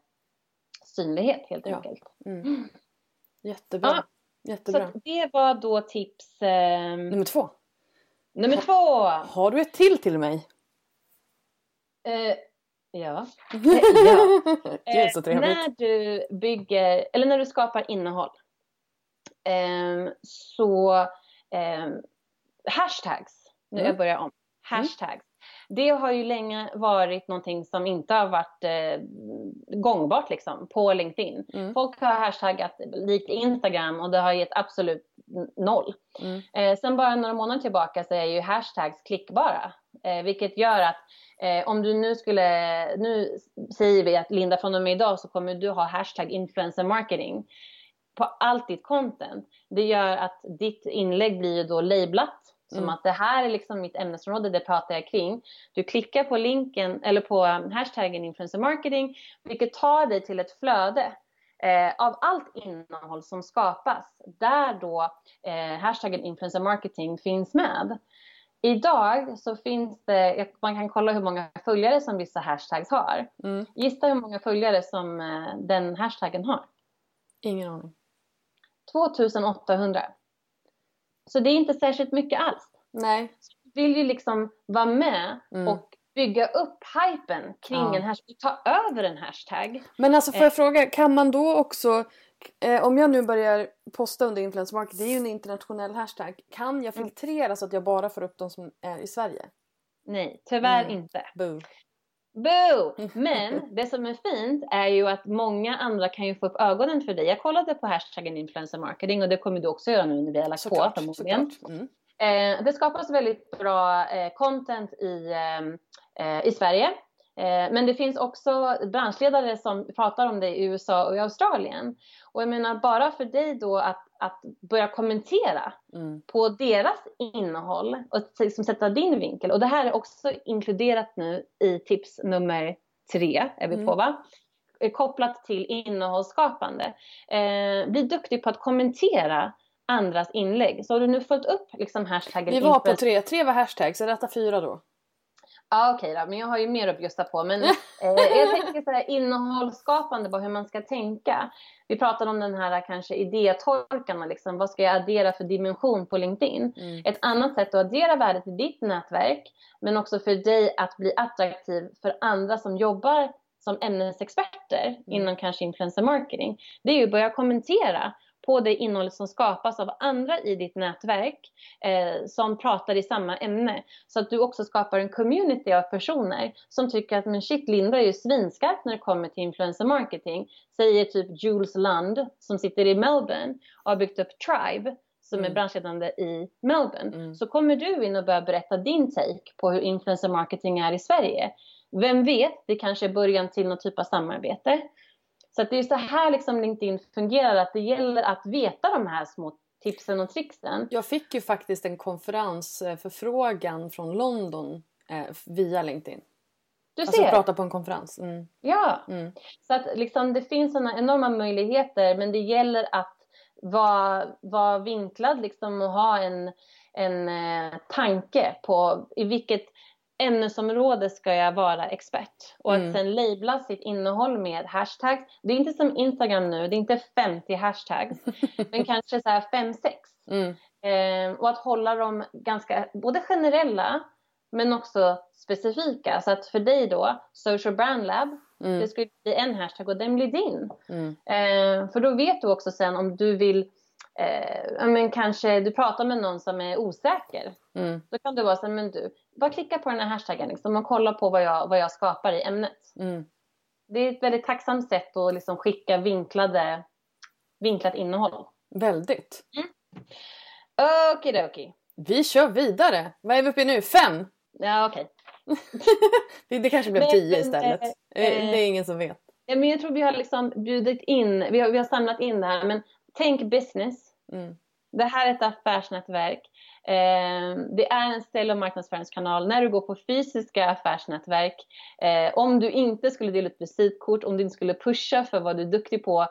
synlighet helt ja. enkelt. Mm. Jättebra. Ja, Jättebra. Så det var då tips... Eh, nummer två. Nummer ha, två! Har du ett till till mig? Eh, ja. Eh, ja. är så trevligt. när du bygger, eller när du skapar innehåll eh, så eh, hashtags, nu mm. jag börjar om, mm. hashtags. Mm. Det har ju länge varit någonting som inte har varit eh, gångbart liksom, på LinkedIn. Mm. Folk har hashtaggat likt Instagram och det har gett absolut noll. Mm. Eh, sen bara några månader tillbaka så är ju hashtags klickbara. Eh, vilket gör att eh, om du nu skulle, nu säger vi att Linda från och med idag så kommer du ha hashtag influencer marketing på allt ditt content. Det gör att ditt inlägg blir då lablat som mm. att det här är liksom mitt ämnesområde, det pratar jag kring. Du klickar på länken eller på um, hashtaggen influencer marketing vilket tar dig till ett flöde eh, av allt innehåll som skapas där då eh, hashtaggen influencer marketing finns med. Idag så finns det, man kan kolla hur många följare som vissa hashtags har. Mm. Gissa hur många följare som eh, den hashtaggen har? Ingen aning. 2800. Så det är inte särskilt mycket alls. Nej. Så du vill ju liksom vara med mm. och bygga upp hypen kring ja. en hashtag, ta över en hashtag. Men alltså får jag eh. fråga, kan man då också eh, om jag nu börjar posta under influencer market, det är ju en internationell hashtag. Kan jag mm. filtrera mm. så att jag bara får upp de som är i Sverige? Nej, tyvärr mm. inte. Boo. Boo! Men det som är fint är ju att många andra kan ju få upp ögonen för dig. Jag kollade på hashtaggen influencer marketing och det kommer du också göra nu när vi har lagt såklart, på förmodligen. Mm. Eh, det skapas väldigt bra eh, content i, eh, i Sverige. Eh, men det finns också branschledare som pratar om det i USA och i Australien. Och jag menar bara för dig då att, att börja kommentera Mm. på deras innehåll och liksom sätta din vinkel. Och det här är också inkluderat nu i tips nummer tre, är vi Mm. på va? Eh, Kopplat till innehållsskapande. Eh, bli duktig på att kommentera andras inlägg. Så har du nu följt upp liksom hashtaggen Vi var på tre. Tre var hashtags. Är detta fyra då? Ja okej då, men jag har ju mer att bjussa på. Men eh, jag tänker så här, innehållsskapande, bara hur man ska tänka. Vi pratade om den här kanske idétorkan, liksom, vad ska jag addera för dimension på LinkedIn? Mm. Ett annat sätt att addera värdet i ditt nätverk, men också för dig att bli attraktiv för andra som jobbar som ämnesexperter inom kanske influencer marketing. Det är ju att börja kommentera på det innehållet som skapas av andra i ditt nätverk eh, som pratar i samma ämne. Så att du också skapar en community av personer som tycker att men shit, Linda är ju svinskarp när det kommer till influencer marketing. Säger typ Jules Lund som sitter i Melbourne och har byggt upp Tribe som är Mm. branschledande i Melbourne. Mm. Så kommer du in och börjar berätta din take på hur influencer marketing är i Sverige. Vem vet, det kanske är början till någon typ av samarbete. Så att det är så här liksom LinkedIn fungerar, att det gäller att veta de här små tipsen och tricksen. Jag fick ju faktiskt en konferensförfrågan från London eh, via LinkedIn. Du Alltså ser. prata på en konferens. Mm. Ja, Mm. så att liksom det finns sådana enorma möjligheter men det gäller att vara, vara vinklad liksom och ha en, en eh, tanke på i vilket ämnesområde ska jag vara expert och Mm. att sen labla sitt innehåll med hashtags. Det är inte som Instagram nu, det är inte 50 hashtags men kanske så här 5-6. Mm. Eh, och att hålla dem ganska både generella men också specifika. Så att för dig då, Social Brand Lab, Mm. det skulle bli en hashtag och den blir din. Mm. Eh, för då vet du också sen om du vill, eh, men kanske du pratar med någon som är osäker. Mm. Då kan du vara så här, men du, bara klicka på den här hashtaggen liksom, och kolla på vad jag, vad jag skapar i ämnet. Mm. Det är ett väldigt tacksamt sätt att liksom skicka vinklade, vinklat innehåll. Väldigt. Okidoki. Vi kör vidare. Vad är vi uppe i nu? Fem? Ja, okej. Det, det kanske blev Men- tio men, istället. eh, Eh, det är ingen som vet. Ja, men jag tror vi har liksom bjudit in, vi har, vi har samlat in det här, men tänk business. Mm. Det här är ett affärsnätverk. Eh, det är en ställ och marknadsföringskanal. När du går på fysiska affärsnätverk, eh, om du inte skulle dela ut visitkort, om du inte skulle pusha för vad du är duktig på,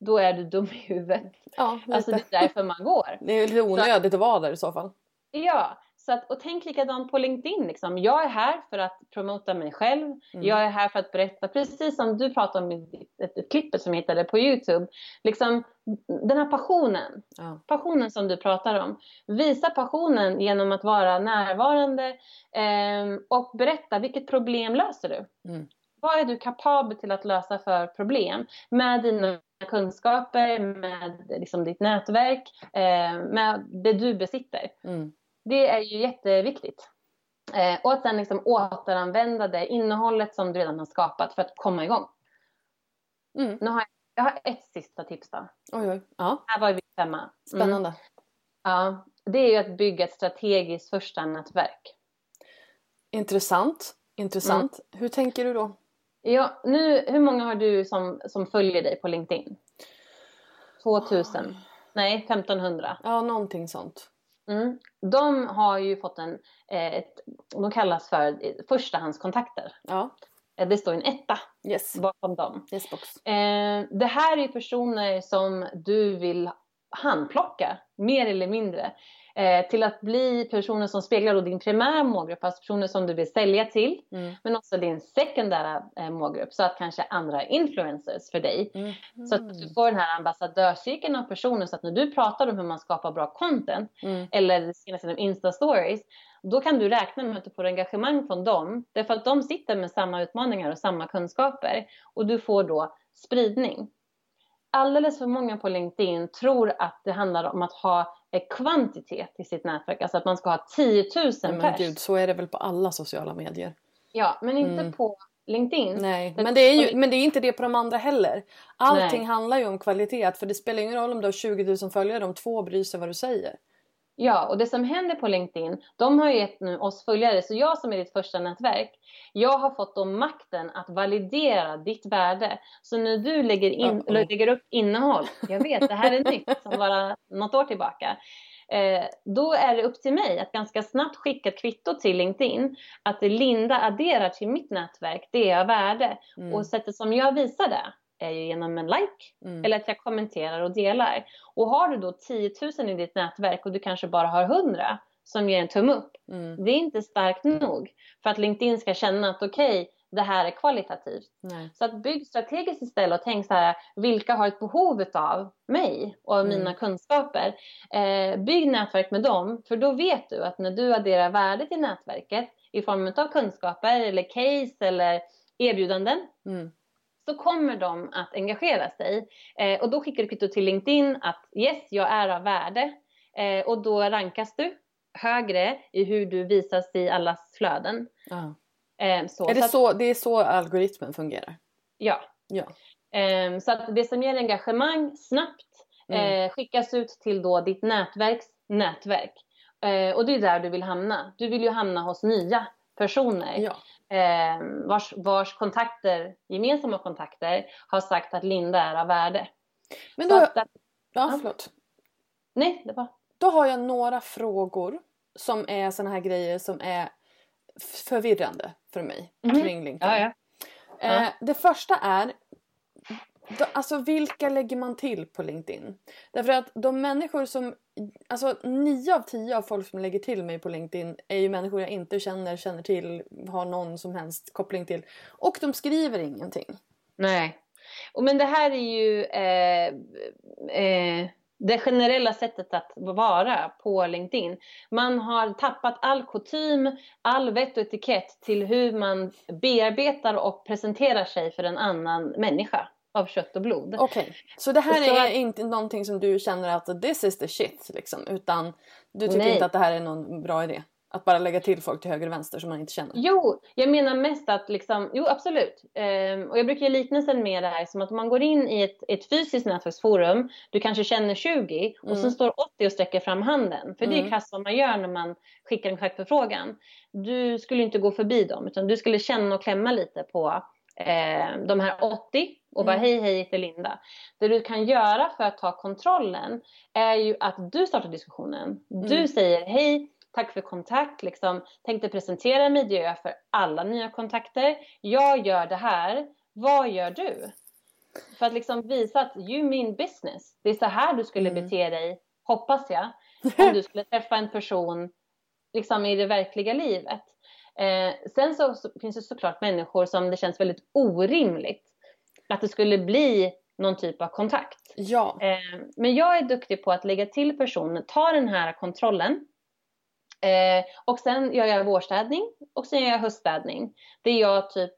då är du dum i huvudet. Ja, lite. Alltså det är därför man går. Det är lite onödigt att vara där i så fall. Ja, så att, och tänk likadant på LinkedIn. Liksom. Jag är här för att promota mig själv. Mm. Jag är här för att berätta, precis som du pratade om i klippet som jag hittade på Youtube. Liksom, den här passionen, Ja. passionen som du pratar om. Visa passionen genom att vara närvarande ehm, och berätta vilket problem löser du. Mm. Vad är du kapabel till att lösa för problem med dina kunskaper, med liksom ditt nätverk, eh, med det du besitter. Mm. Det är ju jätteviktigt. Eh, och att sen liksom återanvända det innehållet som du redan har skapat för att komma igång. Mm. Nu har jag, jag har ett sista tips då. Oj, oj. Ja, Här var vi femma. Mm. spännande. Ja, det är ju att bygga ett strategiskt första nätverk. Intressant. Intressant. Mm. Hur tänker du då? Ja, nu, hur många har du som, som följer dig på LinkedIn? 2000? Nej, 1500. Ja, någonting sånt. Mm. De har ju fått en, eh, ett, de kallas för eh, förstahandskontakter. Ja, Eh, Det står en etta yes. bakom dem. Yes det här är personer som du vill handplocka, mer eller mindre. Eh, till att bli personer som speglar då din primära målgrupp, alltså personer som du vill sälja till. Mm. Men också din sekundära eh, målgrupp, så att kanske andra influencers för dig. Mm. Så att du får den här ambassadörscirkeln av personer så att när du pratar om hur man skapar bra content Mm. eller senast inom Insta-stories, då kan du räkna med att du får engagemang från dem. Därför att de sitter med samma utmaningar och samma kunskaper. Och du får då spridning. Alldeles för många på LinkedIn tror att det handlar om att ha kvantitet i sitt nätverk. Alltså att man ska ha 10 000 Nej, men pers. gud, så är det väl på alla sociala medier. Ja, men inte Mm. på LinkedIn. Nej, men det, är ju, men det är inte det på de andra heller. Allting Nej. handlar ju om kvalitet. För det spelar ingen roll om du har 20 000 följare om två bryr sig vad du säger. Ja, och det som händer på LinkedIn, de har ju gett nu oss följare, så jag som är ditt första nätverk, jag har fått dem makten att validera ditt värde. Så när du lägger, in, uh -oh. lägger upp innehåll, jag vet det här är nytt som bara något år tillbaka, eh, då är det upp till mig att ganska snabbt skicka ett kvitto till LinkedIn att Linda adderar till mitt nätverk, det är av värde. Mm. Och sättet som jag visar det är ju genom en like mm. eller att jag kommenterar och delar. Och har du då 10 000 i ditt nätverk och du kanske bara har 100 som ger en tumme upp. Mm. Det är inte starkt nog för att LinkedIn ska känna att okej, okay, det här är kvalitativt. Nej. Så att bygg strategiskt istället och tänk så här, vilka har ett behov av mig och av mm. mina kunskaper? Eh, bygg nätverk med dem, för då vet du att när du adderar värde till nätverket i form av kunskaper eller case eller erbjudanden mm så kommer de att engagera sig. Eh, och då skickar du kvitto till LinkedIn att yes, jag är av värde. Eh, och då rankas du högre i hur du visas i allas flöden. Ah. Eh, så, är det, så, att, så, det är så algoritmen fungerar? Ja. ja. Eh, så att det som ger engagemang snabbt mm. Eh, skickas ut till då ditt nätverks nätverk. Eh, och det är där du vill hamna. Du vill ju hamna hos nya personer. Ja eh, vars, vars kontakter, gemensamma kontakter har sagt att Linda är av värde. Men då, att, ja, förlåt. Nej, det var. Då har jag några frågor som är såna här grejer som är förvirrande för mig mm. kring LinkedIn. Ja, ja. Eh, det första är Alltså vilka lägger man till på LinkedIn? Därför att de människor som... Alltså nio av tio av folk som lägger till mig på LinkedIn är ju människor jag inte känner, känner till, har någon som helst koppling till. Och de skriver ingenting. Nej. Men det här är ju eh, eh, det generella sättet att vara på LinkedIn. Man har tappat all kutym, all vett och etikett till hur man bearbetar och presenterar sig för en annan människa av kött och blod. Okej, okay. så det här så... är inte någonting som du känner att this is the shit liksom utan du tycker Nej. inte att det här är någon bra idé? Att bara lägga till folk till höger och vänster som man inte känner? Jo, jag menar mest att liksom, jo absolut. Ehm, och jag brukar ge liknelsen med det här som att om man går in i ett, ett fysiskt nätverksforum, du kanske känner 20 och mm. sen står 80 och sträcker fram handen. För mm. det är mm. krasst vad man gör när man skickar en kontaktförfrågan. Du skulle inte gå förbi dem utan du skulle känna och klämma lite på eh, de här 80 och bara mm. hej hej, heter Linda. Det du kan göra för att ta kontrollen är ju att du startar diskussionen. Mm. Du säger hej, tack för kontakt, liksom, tänkte presentera mig, gör jag för alla nya kontakter. Jag gör det här, vad gör du? För att liksom visa att you mean business. Det är så här du skulle mm. bete dig, hoppas jag, om du skulle träffa en person liksom i det verkliga livet. Eh, sen så, så, finns det såklart människor som det känns väldigt orimligt att det skulle bli någon typ av kontakt. Ja. Eh, men jag är duktig på att lägga till personen, ta den här kontrollen eh, och sen gör jag vårstädning och sen gör jag höststädning. Det är jag typ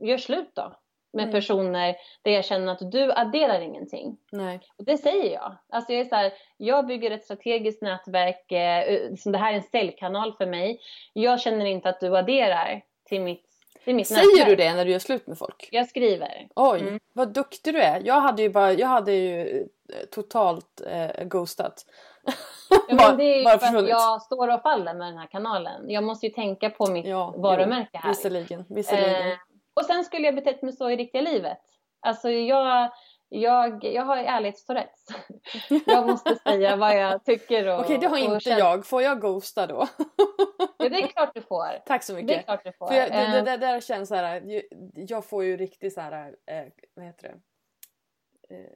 gör slut då med mm. personer där jag känner att du adderar ingenting. Nej. Och det säger jag. Alltså jag är så här, jag bygger ett strategiskt nätverk, eh, det här är en säljkanal för mig. Jag känner inte att du adderar till mitt Säger nätverk. du det när du gör slut med folk? Jag skriver. Oj, mm. vad duktig du är. Jag hade ju, bara, jag hade ju eh, totalt eh, ghostat. Ja, men det är ju för att jag står och faller med den här kanalen. Jag måste ju tänka på mitt ja, varumärke här. Visserligen. visserligen. Eh, och sen skulle jag betett mig så i riktiga livet. Alltså jag, jag, jag har ärlighetstourettes. jag måste säga vad jag tycker. Och, Okej, det har inte jag. Får jag ghosta då? ja, det är klart du får. Tack så mycket. Det är klart du får. För jag, det, det, det, där känns så här. Jag får ju riktigt så här. Eh, vad heter det? Eh,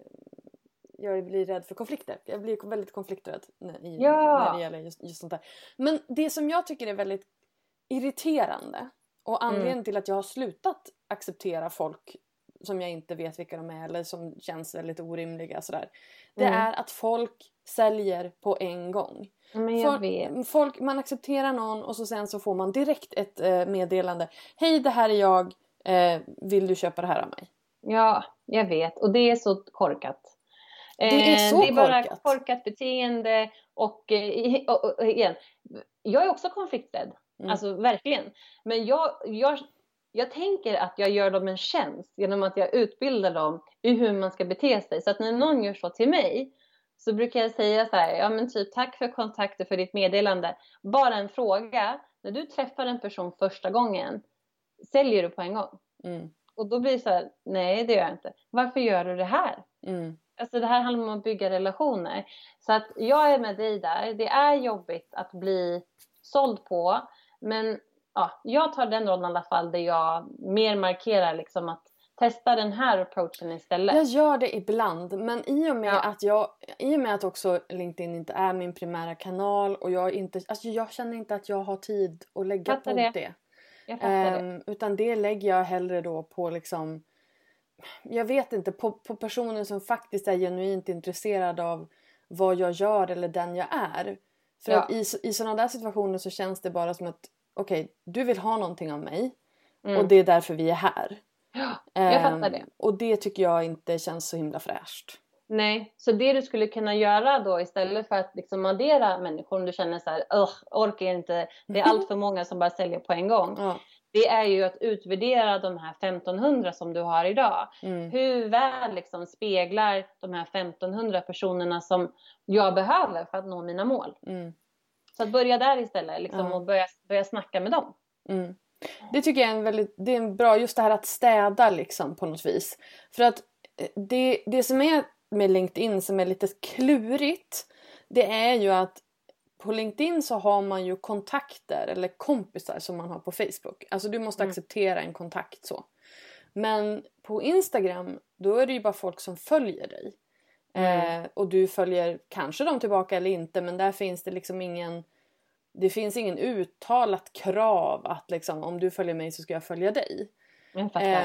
jag blir rädd för konflikter. Jag blir väldigt konflikträdd när, i, ja. när det gäller just, just sånt där. Men det som jag tycker är väldigt irriterande och mm. anledningen mm. till att jag har slutat acceptera folk som jag inte vet vilka de är eller som känns väldigt orimliga sådär. Det mm. är att folk säljer på en gång. Folk, folk, man accepterar någon och så sen så får man direkt ett eh, meddelande. Hej det här är jag, eh, vill du köpa det här av mig? Ja, jag vet och det är så korkat. Det är så det är bara korkat. korkat beteende och, eh, och, och, igen, jag är också konflikträdd. Mm. Alltså verkligen. Men jag, jag, jag tänker att jag gör dem en tjänst genom att jag utbildar dem i hur man ska bete sig. Så att när någon gör så till mig så brukar jag säga så här, ja men typ tack för kontakter för ditt meddelande. Bara en fråga, när du träffar en person första gången, säljer du på en gång? Mm. Och då blir det så här, nej det gör jag inte. Varför gör du det här? Mm. Alltså det här handlar om att bygga relationer. Så att jag är med dig där. Det är jobbigt att bli såld på. Men ja, jag tar den rollen i alla fall där jag mer markerar liksom att testa den här approachen istället. Jag gör det ibland men i och med Ja. att jag i och med att också LinkedIn inte är min primära kanal och jag inte alltså jag känner inte att jag har tid att lägga Fattar på det. det. Jag fattar det. Ehm, utan det lägger jag hellre då på liksom jag vet inte, på, på personer som faktiskt är genuint intresserade av vad jag gör eller den jag är. För Ja. att i, i sådana där situationer så känns det bara som att okej, du vill ha någonting av mig Mm. och det är därför vi är här. Ja, jag fattar Ehm, det. Och det tycker jag inte känns så himla fräscht. Nej, så det du skulle kunna göra då istället för att liksom addera människor om du känner så här, "Ugh, orkar inte, det är allt för många som bara säljer på en gång. Ja. Det är ju att utvärdera de här 1500 som du har idag. Mm. Hur väl liksom speglar de här 1500 personerna som jag behöver för att nå mina mål. Mm. Så att börja där istället liksom, Ja. och börja, börja snacka med dem. Mm. Det tycker jag är en väldigt det är en bra, just det här att städa liksom på något vis. För att eh, det, det som är med LinkedIn som är lite klurigt det är ju att på LinkedIn så har man ju kontakter eller kompisar som man har på Facebook. Alltså du måste Mm. acceptera en kontakt så. Men på Instagram då är det ju bara folk som följer dig. Mm. Eh, och du följer kanske dem tillbaka eller inte men där finns det liksom ingen det finns ingen uttalat krav att liksom, om du följer mig så ska jag följa dig.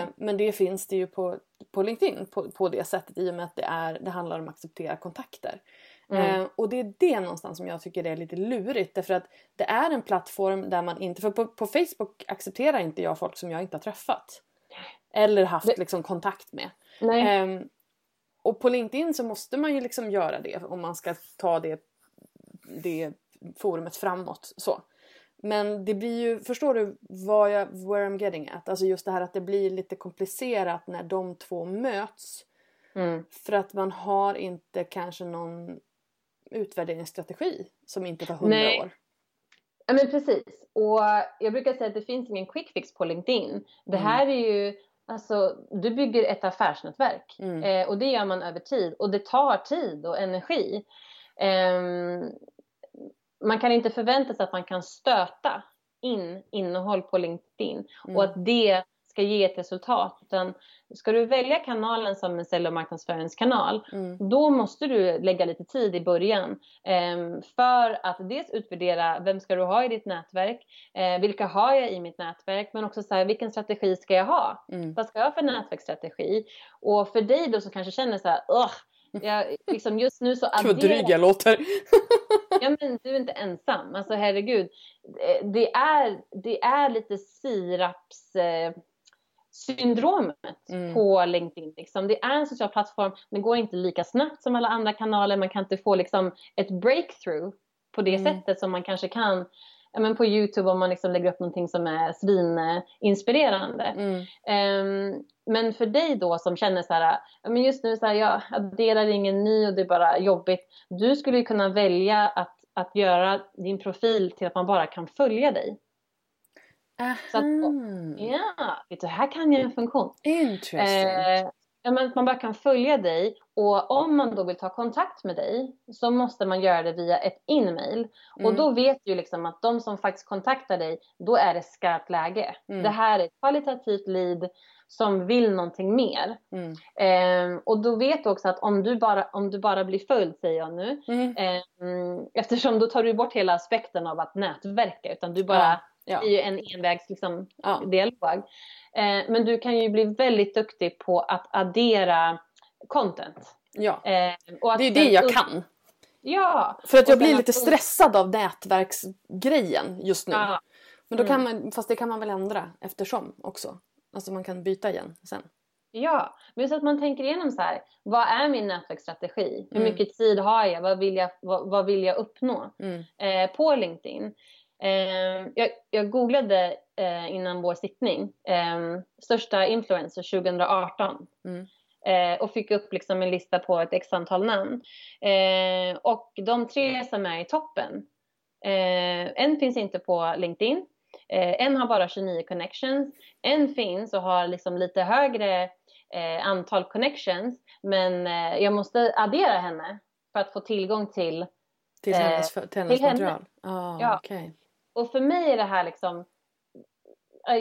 Eh, men det finns det ju på, på LinkedIn på, på det sättet i och med att det, är, det handlar om att acceptera kontakter. Mm. Eh, och det är det någonstans som jag tycker är lite lurigt därför att det är en plattform där man inte, för på, på Facebook accepterar inte jag folk som jag inte har träffat. Eller haft Det- liksom kontakt med. Nej. Ehm, och på LinkedIn så måste man ju liksom göra det om man ska ta det, det forumet framåt. Så. Men det blir ju, förstår du vad jag, where I'm getting at? Alltså just det här att det blir lite komplicerat när de två möts. Mm. För att man har inte kanske någon utvärderingsstrategi som inte tar hundra Nej. år. Ja men precis. Och jag brukar säga att det finns ingen quick fix på LinkedIn. Det Mm. här är ju, alltså du bygger ett affärsnätverk. Mm. Eh, och det gör man över tid. Och det tar tid och energi. Ehm, man kan inte förvänta sig att man kan stöta in innehåll på LinkedIn. Mm. Och att det ska ge ett resultat. Utan ska du välja kanalen som en sälj och marknadsföringskanal Mm. då måste du lägga lite tid i början ehm, för att dels utvärdera vem ska du ha i ditt nätverk, eh, vilka har jag i mitt nätverk, men också så här, vilken strategi ska jag ha? Mm. Vad ska jag ha för nätverksstrategi? Och för dig då som kanske känner så här, jag, liksom just nu så Gud vad dryg adderar jag låter. Ja men du är inte ensam. Alltså herregud. Eh, Det är, det är lite siraps eh, syndromet Mm. på LinkedIn. Liksom. Det är en social plattform. Det går inte lika snabbt som alla andra kanaler. Man kan inte få liksom, ett breakthrough på det Mm. sättet som man kanske kan men på Youtube om man liksom lägger upp någonting som är svininspirerande. Mm. Ehm, men för dig då som känner så här, men just nu så här, jag adderar ingen ny och det är bara jobbigt. Du skulle ju kunna välja att, att göra din profil till att man bara kan följa dig. Så att- Aha. Ja, vet du, här kan jag en funktion. Interesting. Eh, men man bara kan följa dig och om man då vill ta kontakt med dig så måste man göra det via ett in-mail. Och Mm. då vet du liksom att de som faktiskt kontaktar dig, då är det skarpt läge. Mm. Det här är ett kvalitativt lead som vill någonting mer. Mm. Ehm, och då vet du också att om du bara, om du bara blir följd, säger jag nu, ehm, eftersom då tar du bort hela aspekten av att nätverka, utan du bara Ja, ja. det är ju en envägs liksom, Ja. dialog. Eh, men du kan ju bli väldigt duktig på att addera content. ja. Eh, att Det är det sen jag kan. Ja! För att jag blir lite stressad av nätverksgrejen just nu. Ja, Men då kan Mm. man, fast det kan man väl ändra eftersom också. Alltså man kan byta igen sen. ja. men så att man tänker igenom så här. Vad är min nätverksstrategi? Hur Mm. mycket tid har jag? Vad vill jag, vad, vad vill jag uppnå? Mm. eh, på LinkedIn. Eh, jag, jag googlade eh, innan vår sittning eh, största influencers 2018. Mm. Eh, och fick upp liksom en lista på ett x antal namn. Eh, och de tre som är i toppen, eh, en finns inte på LinkedIn, en har bara 29 connections, en finns och har liksom lite högre antal connections, men jag måste addera henne för att få tillgång till Till hennes, till hennes till henne. material? Ah, Ja. okej. Och för mig är det här liksom...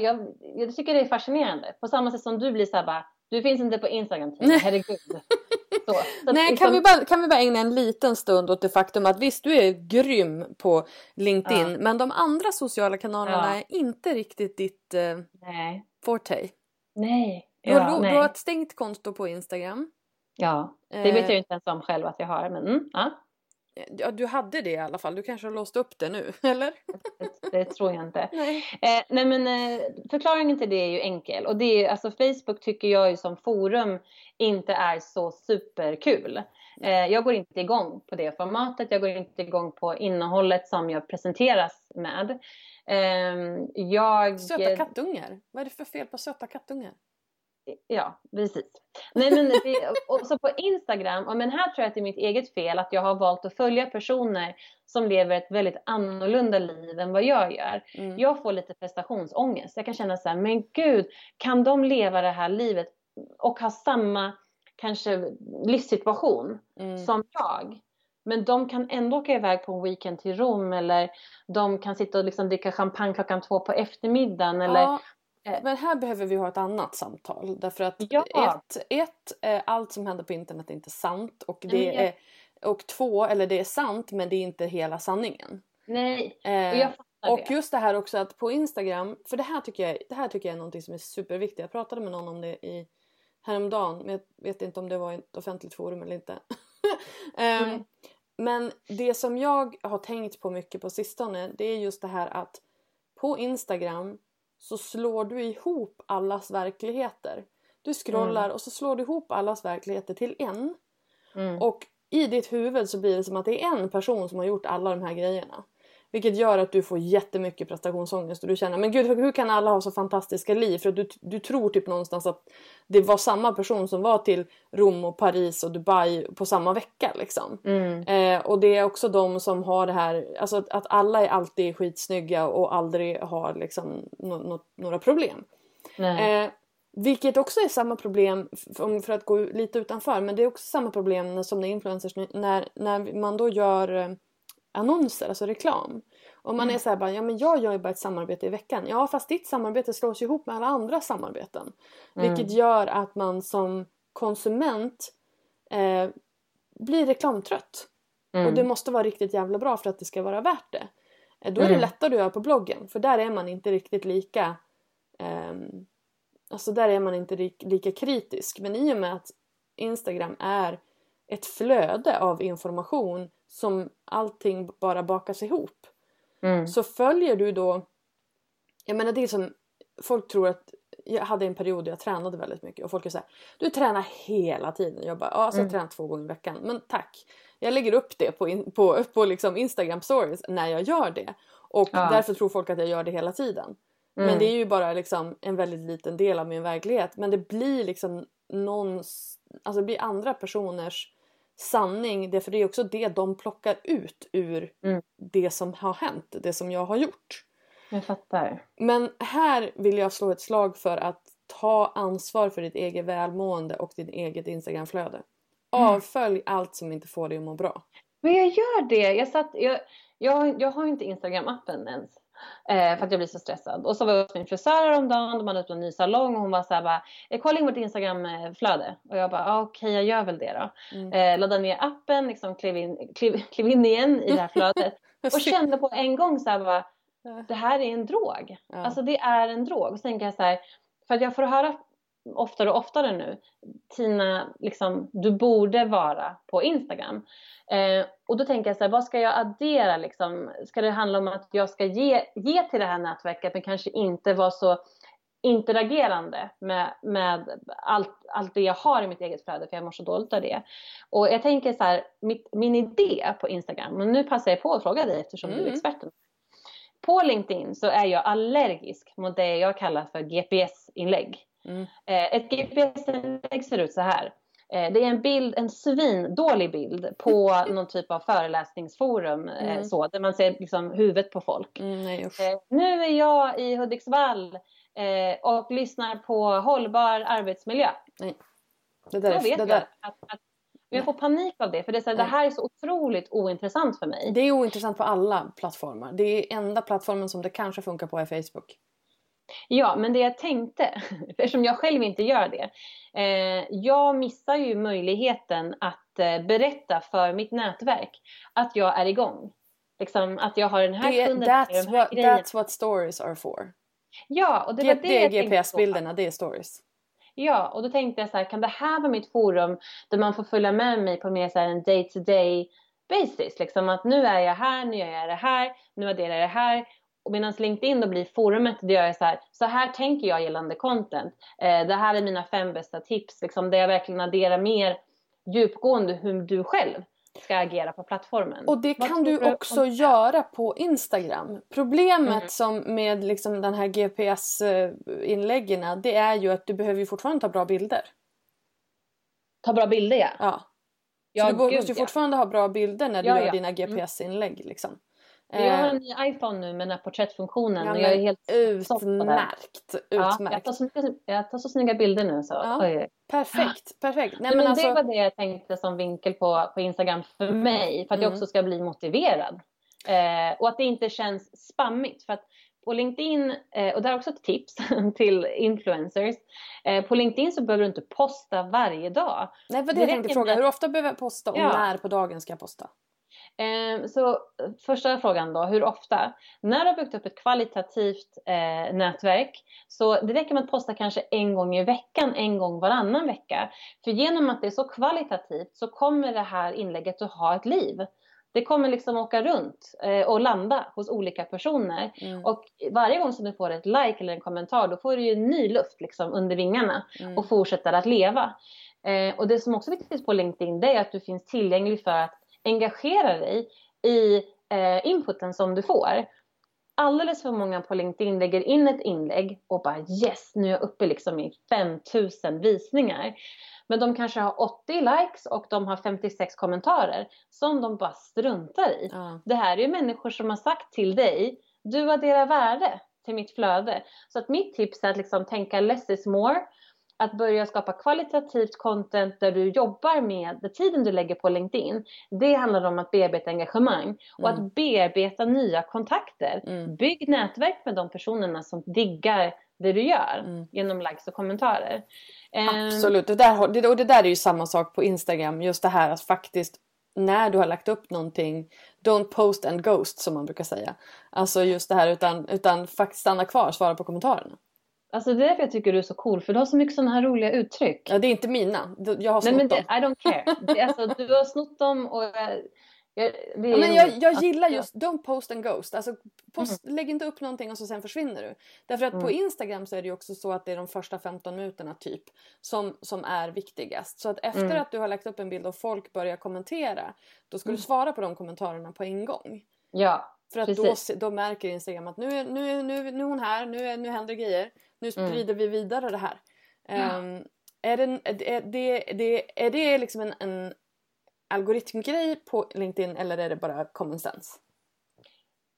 Jag, jag tycker det är fascinerande. På samma sätt som du blir så här bara, du finns inte på Instagram Tina, herregud. Så, så Nej, liksom- kan, vi bara, kan vi bara ägna en liten stund åt det faktum att visst, du är grym på LinkedIn, Ja. men de andra sociala kanalerna Ja. är inte riktigt ditt eh, Nej. forte. Nej. Du, har, Ja, nej. du har ett stängt konto på Instagram. ja, det Eh. vet jag ju inte ens om själv att jag har. Men mm, ja, Ja, du hade det i alla fall. Du kanske har låst upp det nu, eller? det, det tror jag inte. Nej. Eh, nej men eh, förklaringen till det är ju enkel. Och det är, alltså Facebook tycker jag ju som forum inte är så superkul. Eh, jag går inte igång på det formatet. Jag går inte igång på innehållet som jag presenteras med. Eh, jag... Söta kattungar. Vad är det för fel på söta kattungar? Ja, precis. Nej, men det, och så på Instagram, och men här tror jag att det är mitt eget fel att jag har valt att följa personer som lever ett väldigt annorlunda liv än vad jag gör. Mm. Jag får lite prestationsångest. Jag kan känna så här, men gud, kan de leva det här livet och ha samma kanske livssituation Mm. som jag? Men de kan ändå åka iväg på en weekend till Rom eller de kan sitta och liksom dricka champagne klockan två på eftermiddagen. Eller, Ja, men här behöver vi ha ett annat samtal. Därför att Ja. ett, ett eh, allt som händer på internet är inte sant. Och, det jag- är, och två, eller det är sant men det är inte hela sanningen. Nej, Eh, och jag fattar och det. just det här också att på Instagram, för det här tycker jag, det här tycker jag är någonting som är superviktigt. Jag pratade med någon om det i häromdagen, men jag vet inte om det var ett offentligt forum eller inte. Nej. Men det som jag har tänkt på mycket på sistone, det är just det här att på Instagram så slår du ihop allas verkligheter. Du scrollar och så slår du ihop allas verkligheter till en. Mm. Och i ditt huvud så blir det som att det är en person som har gjort alla de här grejerna. Vilket gör att du får jättemycket prestationsångest och du känner men gud hur, kan alla ha så fantastiska liv? För du, du tror typ någonstans att det var samma person som var till Rom och Paris och Dubai på samma vecka liksom. Mm. Eh, och det är också de som har det här, alltså att, att alla är alltid skitsnygga och aldrig har liksom nå- nå- några problem. Eh, vilket också är samma problem, för att gå lite utanför, men det är också samma problem som när influencers, när, när man då gör eh, annonser, alltså reklam. Om man är så här bara, ja men jag gör ju bara ett samarbete i veckan. Ja fast ditt samarbete slås ihop med alla andra samarbeten. Vilket gör att man som konsument eh, blir reklamtrött. Mm. Och det måste vara riktigt jävla bra för att det ska vara värt det. Eh, Då är det Mm. lättare att göra på bloggen för där är man inte riktigt lika ehm, Alltså där är man inte ri- lika kritisk. Men i och med att Instagram är ett flöde av information som allting bara bakas ihop. Mm. Så följer du då... Jag menar det är som... Folk tror att... Jag hade en period där jag tränade väldigt mycket och folk är såhär Du tränar hela tiden. Jag bara, ja alltså jag tränar två gånger i veckan. Men tack! Jag lägger upp det på, in, på, på liksom Instagram stories när jag gör det. Och Ja. därför tror folk att jag gör det hela tiden. Men Mm. det är ju bara liksom en väldigt liten del av min verklighet. Men det blir liksom någons, alltså det blir andra personers sanning. Därför det är också det de plockar ut ur Mm. det som har hänt, det som jag har gjort. Jag fattar. Men här vill jag slå ett slag för att ta ansvar för ditt eget välmående och ditt eget Instagramflöde. Mm. Avfölj allt som inte får dig att må bra. Men jag gör det. Jag, satt, jag, jag, jag har inte Instagram-appen ens. Eh, för att jag blir så stressad. Och så var jag hos min frisör häromdagen. De hade öppnat en ny salong. Och hon var så här bara. "Eh, Kolla in vårt Instagram-flöde. Och jag bara. ah, Okej jag gör väl det då. Mm. Eh, laddade ner appen. Liksom klev in, klev, klev in igen i det här flödet. och kände på en gång så här bara. Det här är en drog. Ja. Alltså det är en drog. Och så tänker jag så här. För att jag får höra oftare och oftare nu. Tina, liksom, du borde vara på Instagram. Eh, och då tänker jag så här, vad ska jag addera liksom? Ska det handla om att jag ska ge, ge till det här nätverket men kanske inte vara så interagerande med, med allt, allt det jag har i mitt eget flöde för jag mår så dåligt av det. Och jag tänker så här, mitt, min idé på Instagram, och nu passar jag på att fråga dig eftersom du är Mm. experten. På LinkedIn så är jag allergisk mot det jag kallar för GPS-inlägg. Mm. Eh, ett GPS-inlägg ser ut så här. Eh, det är en bild, en svindålig bild på någon typ av föreläsningsforum eh, mm. så, där man ser liksom huvudet på folk. Mm, nej, nu är jag i Hudiksvall och lyssnar på hållbar arbetsmiljö. Nej. Det där, Då vet det jag där. att, att jag får panik av det för det, är så här, det här är så otroligt ointressant för mig. Det är ointressant på alla plattformar. Det är enda plattformen som det kanske funkar på är Facebook. Ja, men det jag tänkte, eftersom jag själv inte gör det. Eh, jag missar ju möjligheten att eh, berätta för mitt nätverk att jag är igång. Liksom att jag har den här det, kunden. That's, de här what, that's what stories are for. Ja, och det G var det, det är GPS-bilderna, det är stories. Ja, och då tänkte jag så här, kan det här vara mitt forum där man får följa med mig på mer så här en day to day basis? Liksom att nu är jag här, nu gör jag det här, nu adderar jag det här och medan LinkedIn då blir forumet där jag är så här, så här tänker jag gällande content. Eh, det här är mina fem bästa tips, liksom, där jag verkligen adderar mer djupgående hur du själv ska agera på plattformen. Och det Vad kan du också om... göra på Instagram. Problemet mm. som med liksom den här GPS-inläggen det är ju att du behöver ju fortfarande ta bra bilder. Ta bra bilder ja. Ja. Så ja, du måste ju fortfarande ja. ha bra bilder när du ja, gör dina GPS-inlägg. Liksom. Jag har en ny iPhone nu med den här porträttfunktionen. Ja, och jag är helt utmärkt. utmärkt. Ja, jag, tar så, jag tar så snygga bilder nu. Så. Ja. Perfekt, perfekt. Nej, men, men alltså... Det var det jag tänkte som vinkel på, på Instagram för mig. För att mm. jag också ska bli motiverad. Eh, och att det inte känns spammigt. För att på LinkedIn, eh, och det är också ett tips till influencers. Eh, på LinkedIn så behöver du inte posta varje dag. Nej, vad det, det jag tänkte fråga. Hur ofta behöver jag posta och ja. när på dagen ska jag posta? Ehm, så första frågan då, hur ofta? När du har byggt upp ett kvalitativt eh, nätverk så det räcker med att posta kanske en gång i veckan, en gång varannan vecka. För genom att det är så kvalitativt så kommer det här inlägget att ha ett liv. Det kommer liksom åka runt eh, och landa hos olika personer. Mm. Och varje gång som du får ett like eller en kommentar då får du ju ny luft liksom under vingarna mm. och fortsätter att leva. Eh, och det som också är viktigt på LinkedIn det är att du finns tillgänglig för att engagera dig i eh, inputen som du får. Alldeles för många på LinkedIn lägger in ett inlägg och bara yes, nu är jag uppe liksom i 5000 visningar. Men de kanske har 80 likes och de har 56 kommentarer som de bara struntar i. Mm. Det här är ju människor som har sagt till dig, du adderar värde till mitt flöde. Så att mitt tips är att liksom tänka less is more att börja skapa kvalitativt content där du jobbar med tiden du lägger på LinkedIn. Det handlar om att bearbeta engagemang och mm. att bearbeta nya kontakter. Mm. Bygg nätverk med de personerna som diggar det du gör mm. genom likes och kommentarer. Ehm, Absolut, det där, och det där är ju samma sak på Instagram. Just det här att faktiskt när du har lagt upp någonting Don't post and ghost som man brukar säga. Alltså just det här utan, utan faktiskt stanna kvar, svara på kommentarerna. Alltså det är därför jag tycker du är så cool, för du har så mycket sådana här roliga uttryck. Ja, det är inte mina. Jag har snott Nej, men det, dem. I don't care. Det, alltså, du har snott dem och jag, jag, ja, men jag, jag gillar just don't post and ghost. Alltså, post, mm. Lägg inte upp någonting och så sen försvinner du. Därför att mm. på Instagram så är det ju också så att det är de första 15 minuterna typ som, som är viktigast. Så att efter mm. att du har lagt upp en bild och folk börjar kommentera då ska du mm. svara på de kommentarerna på en gång. Ja, För att då, då märker Instagram att nu är, nu, nu, nu är hon här, nu, är, nu händer grejer. Nu mm. sprider mm. vi vidare det här. Um, är, det, är, det, det, är det liksom en, en algoritmgrej på LinkedIn eller är det bara common sense?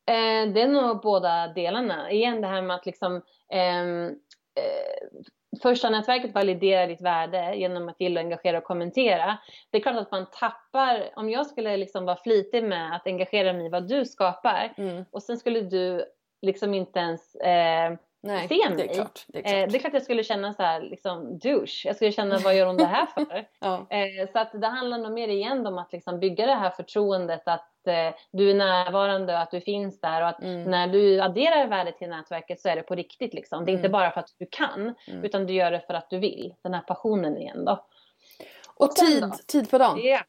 Eh, det är nog båda delarna. Igen det här med att liksom ehm, eh, första nätverket validerar ditt värde genom att gilla, engagera och kommentera. Det är klart att man tappar, om jag skulle liksom vara flitig med att engagera mig i vad du skapar mm. och sen skulle du liksom inte ens eh, Nej, se mig. Det är klart. Det är klart, eh, det är klart jag skulle känna så här, liksom douche. Jag skulle känna vad gör hon det här för? ja. eh, så att det handlar nog mer igen om att liksom bygga det här förtroendet att eh, du är närvarande och att du finns där och att mm. när du adderar värde till nätverket så är det på riktigt liksom. Det är mm. inte bara för att du kan mm. utan du gör det för att du vill. Den här passionen igen då. Och, och tid, då, tid på dagen? Ja.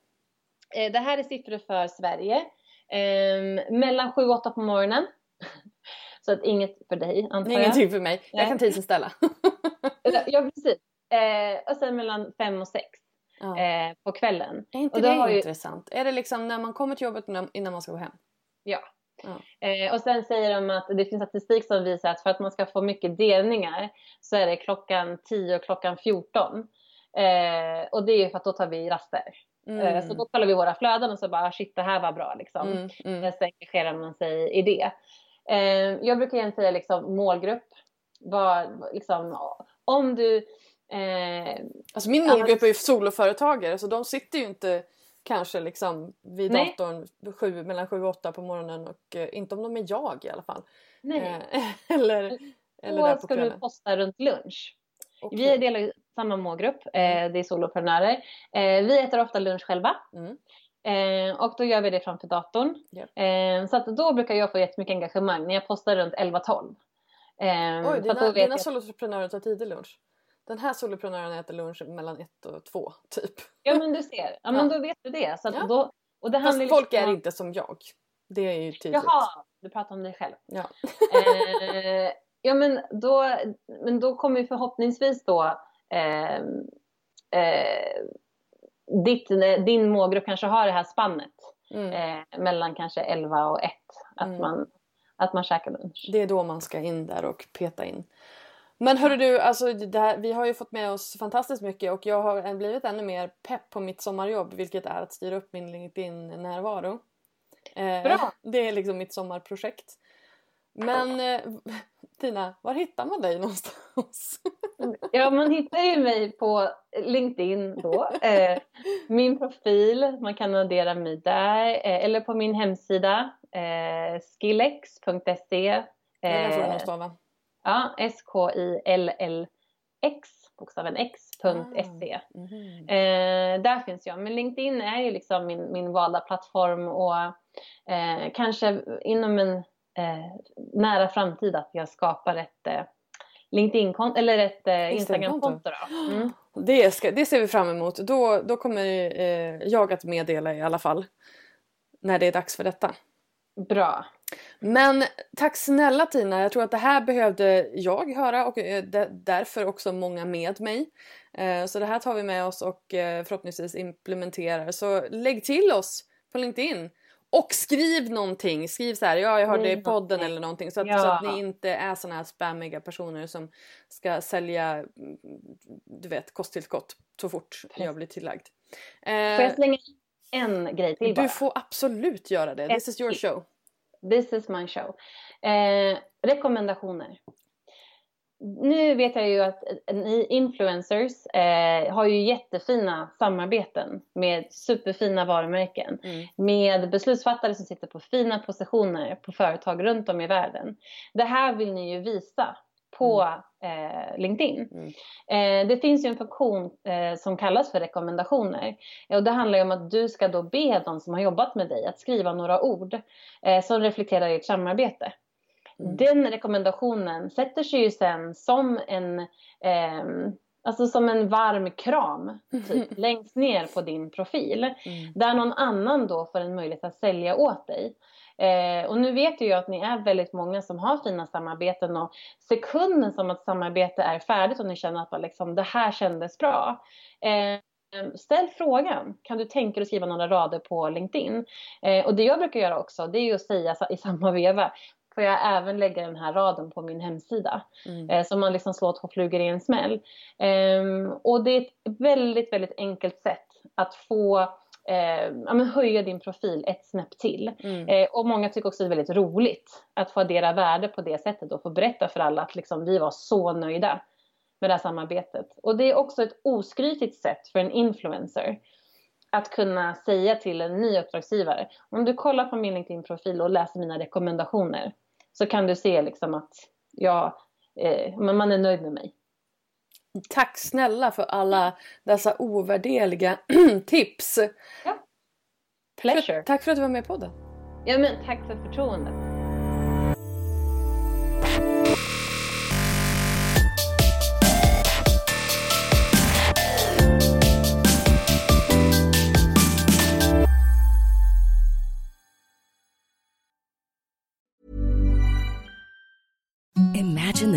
Eh, det här är siffror för Sverige. Ehm, mellan 7 och 8 på morgonen. Så att inget för dig antar jag. Ingenting för mig. Jag kan tidsinställa. ja precis. Eh, och sen mellan fem och sex ja. eh, på kvällen. Är inte och det ju... intressant? Är det liksom när man kommer till jobbet innan man ska gå hem? Ja. Ja. Eh, och sen säger de att det finns statistik som visar att för att man ska få mycket delningar så är det klockan 10 och klockan 14. Eh, och det är ju för att då tar vi raster. Mm. Eh, så då kollar vi våra flöden och så bara shit det här var bra liksom. Mm. Mm. Så engagerar man sig i det. Eh, jag brukar egentligen säga liksom målgrupp. Var, liksom, om du... Eh, alltså min målgrupp är ju soloföretagare så de sitter ju inte kanske liksom vid Nej. datorn sju, mellan sju och åtta på morgonen och eh, inte om de är jag i alla fall. Nej. Eh, eller, eller där på ska du posta runt lunch. Okay. Vi delar samma målgrupp, eh, det är soloprenörer. Eh, vi äter ofta lunch själva. Mm. Eh, och då gör vi det framför datorn. Yeah. så att då brukar jag få jättemycket engagemang när jag postar runt 11-12. Eh, Oj, dina, dina jag... soloprenörer tar tidig lunch? Den här soloprenören äter lunch mellan ett och två typ. Ja men du ser, ja, men då vet du det. Så ja. då, och det Fast folk liksom... är inte som jag. Det är ju tydligt. Jaha, du pratar om dig själv. Ja. eh, ja men då, men då kommer förhoppningsvis då eh, eh, ditt, din målgrupp kanske har det här spannet mm. eh, mellan kanske 11 och 1. Att, mm. man, att man käkar lunch. Det är då man ska in där och peta in. Men hörru du, alltså här, vi har ju fått med oss fantastiskt mycket och jag har blivit ännu mer pepp på mitt sommarjobb vilket är att styra upp min LinkedIn-närvaro. Eh, Bra! Det är liksom mitt sommarprojekt. Men eh, Tina, var hittar man dig någonstans? ja, man hittar ju mig på LinkedIn då. Eh, min profil, man kan addera mig där. Eh, eller på min hemsida skillex.se. Eh. Ja, S-K-I-L-L-X, bokstaven x.se. Ah, mm. eh, där finns jag. Men LinkedIn är ju liksom min, min valda plattform och eh, kanske inom en nära framtid att jag skapar ett eh, LinkedIn-konto eller ett eh, Instagram-konto. Mm. Det, ska, det ser vi fram emot. Då, då kommer eh, jag att meddela i alla fall när det är dags för detta. Bra. Men tack snälla Tina, jag tror att det här behövde jag höra och eh, därför också många med mig. Eh, så det här tar vi med oss och eh, förhoppningsvis implementerar. Så lägg till oss på LinkedIn. Och skriv någonting, skriv så här, ja jag hörde i podden eller någonting så att, ja. så att ni inte är såna här spammiga personer som ska sälja du vet kosttillskott så fort jag blir tillagd. Får jag slänga en grej till bara? Du får absolut göra det, this is your show. This is my show. Eh, rekommendationer. Nu vet jag ju att influencers eh, har ju jättefina samarbeten med superfina varumärken. Mm. Med beslutsfattare som sitter på fina positioner på företag runt om i världen. Det här vill ni ju visa på mm. eh, LinkedIn. Mm. Eh, det finns ju en funktion eh, som kallas för rekommendationer. och det handlar om att du ska då be de som har jobbat med dig att skriva några ord eh, som reflekterar ert samarbete. Mm. Den rekommendationen sätter sig ju sen som en ehm, Alltså som en varm kram typ, längst ner på din profil. Mm. Där någon annan då får en möjlighet att sälja åt dig. Eh, och nu vet jag att ni är väldigt många som har fina samarbeten och sekunden som ett samarbete är färdigt och ni känner att liksom, det här kändes bra. Eh, Ställ frågan, kan du tänka dig att skriva några rader på LinkedIn? Eh, och det jag brukar göra också, det är att säga i samma veva, får jag även lägga den här raden på min hemsida. Mm. Eh, så man liksom slår två flugor i en smäll. Eh, och det är ett väldigt, väldigt enkelt sätt att få eh, ja, men höja din profil ett snäpp till. Mm. Eh, och många tycker också det är väldigt roligt att få addera värde på det sättet och få berätta för alla att liksom, vi var så nöjda med det här samarbetet. Och det är också ett oskrytigt sätt för en influencer att kunna säga till en ny uppdragsgivare, om du kollar på min LinkedIn-profil och läser mina rekommendationer så kan du se liksom att jag, eh, man är nöjd med mig. Tack snälla för alla dessa ovärderliga tips. Ja. Pleasure. För, tack för att du var med på podden. Ja men tack för förtroendet.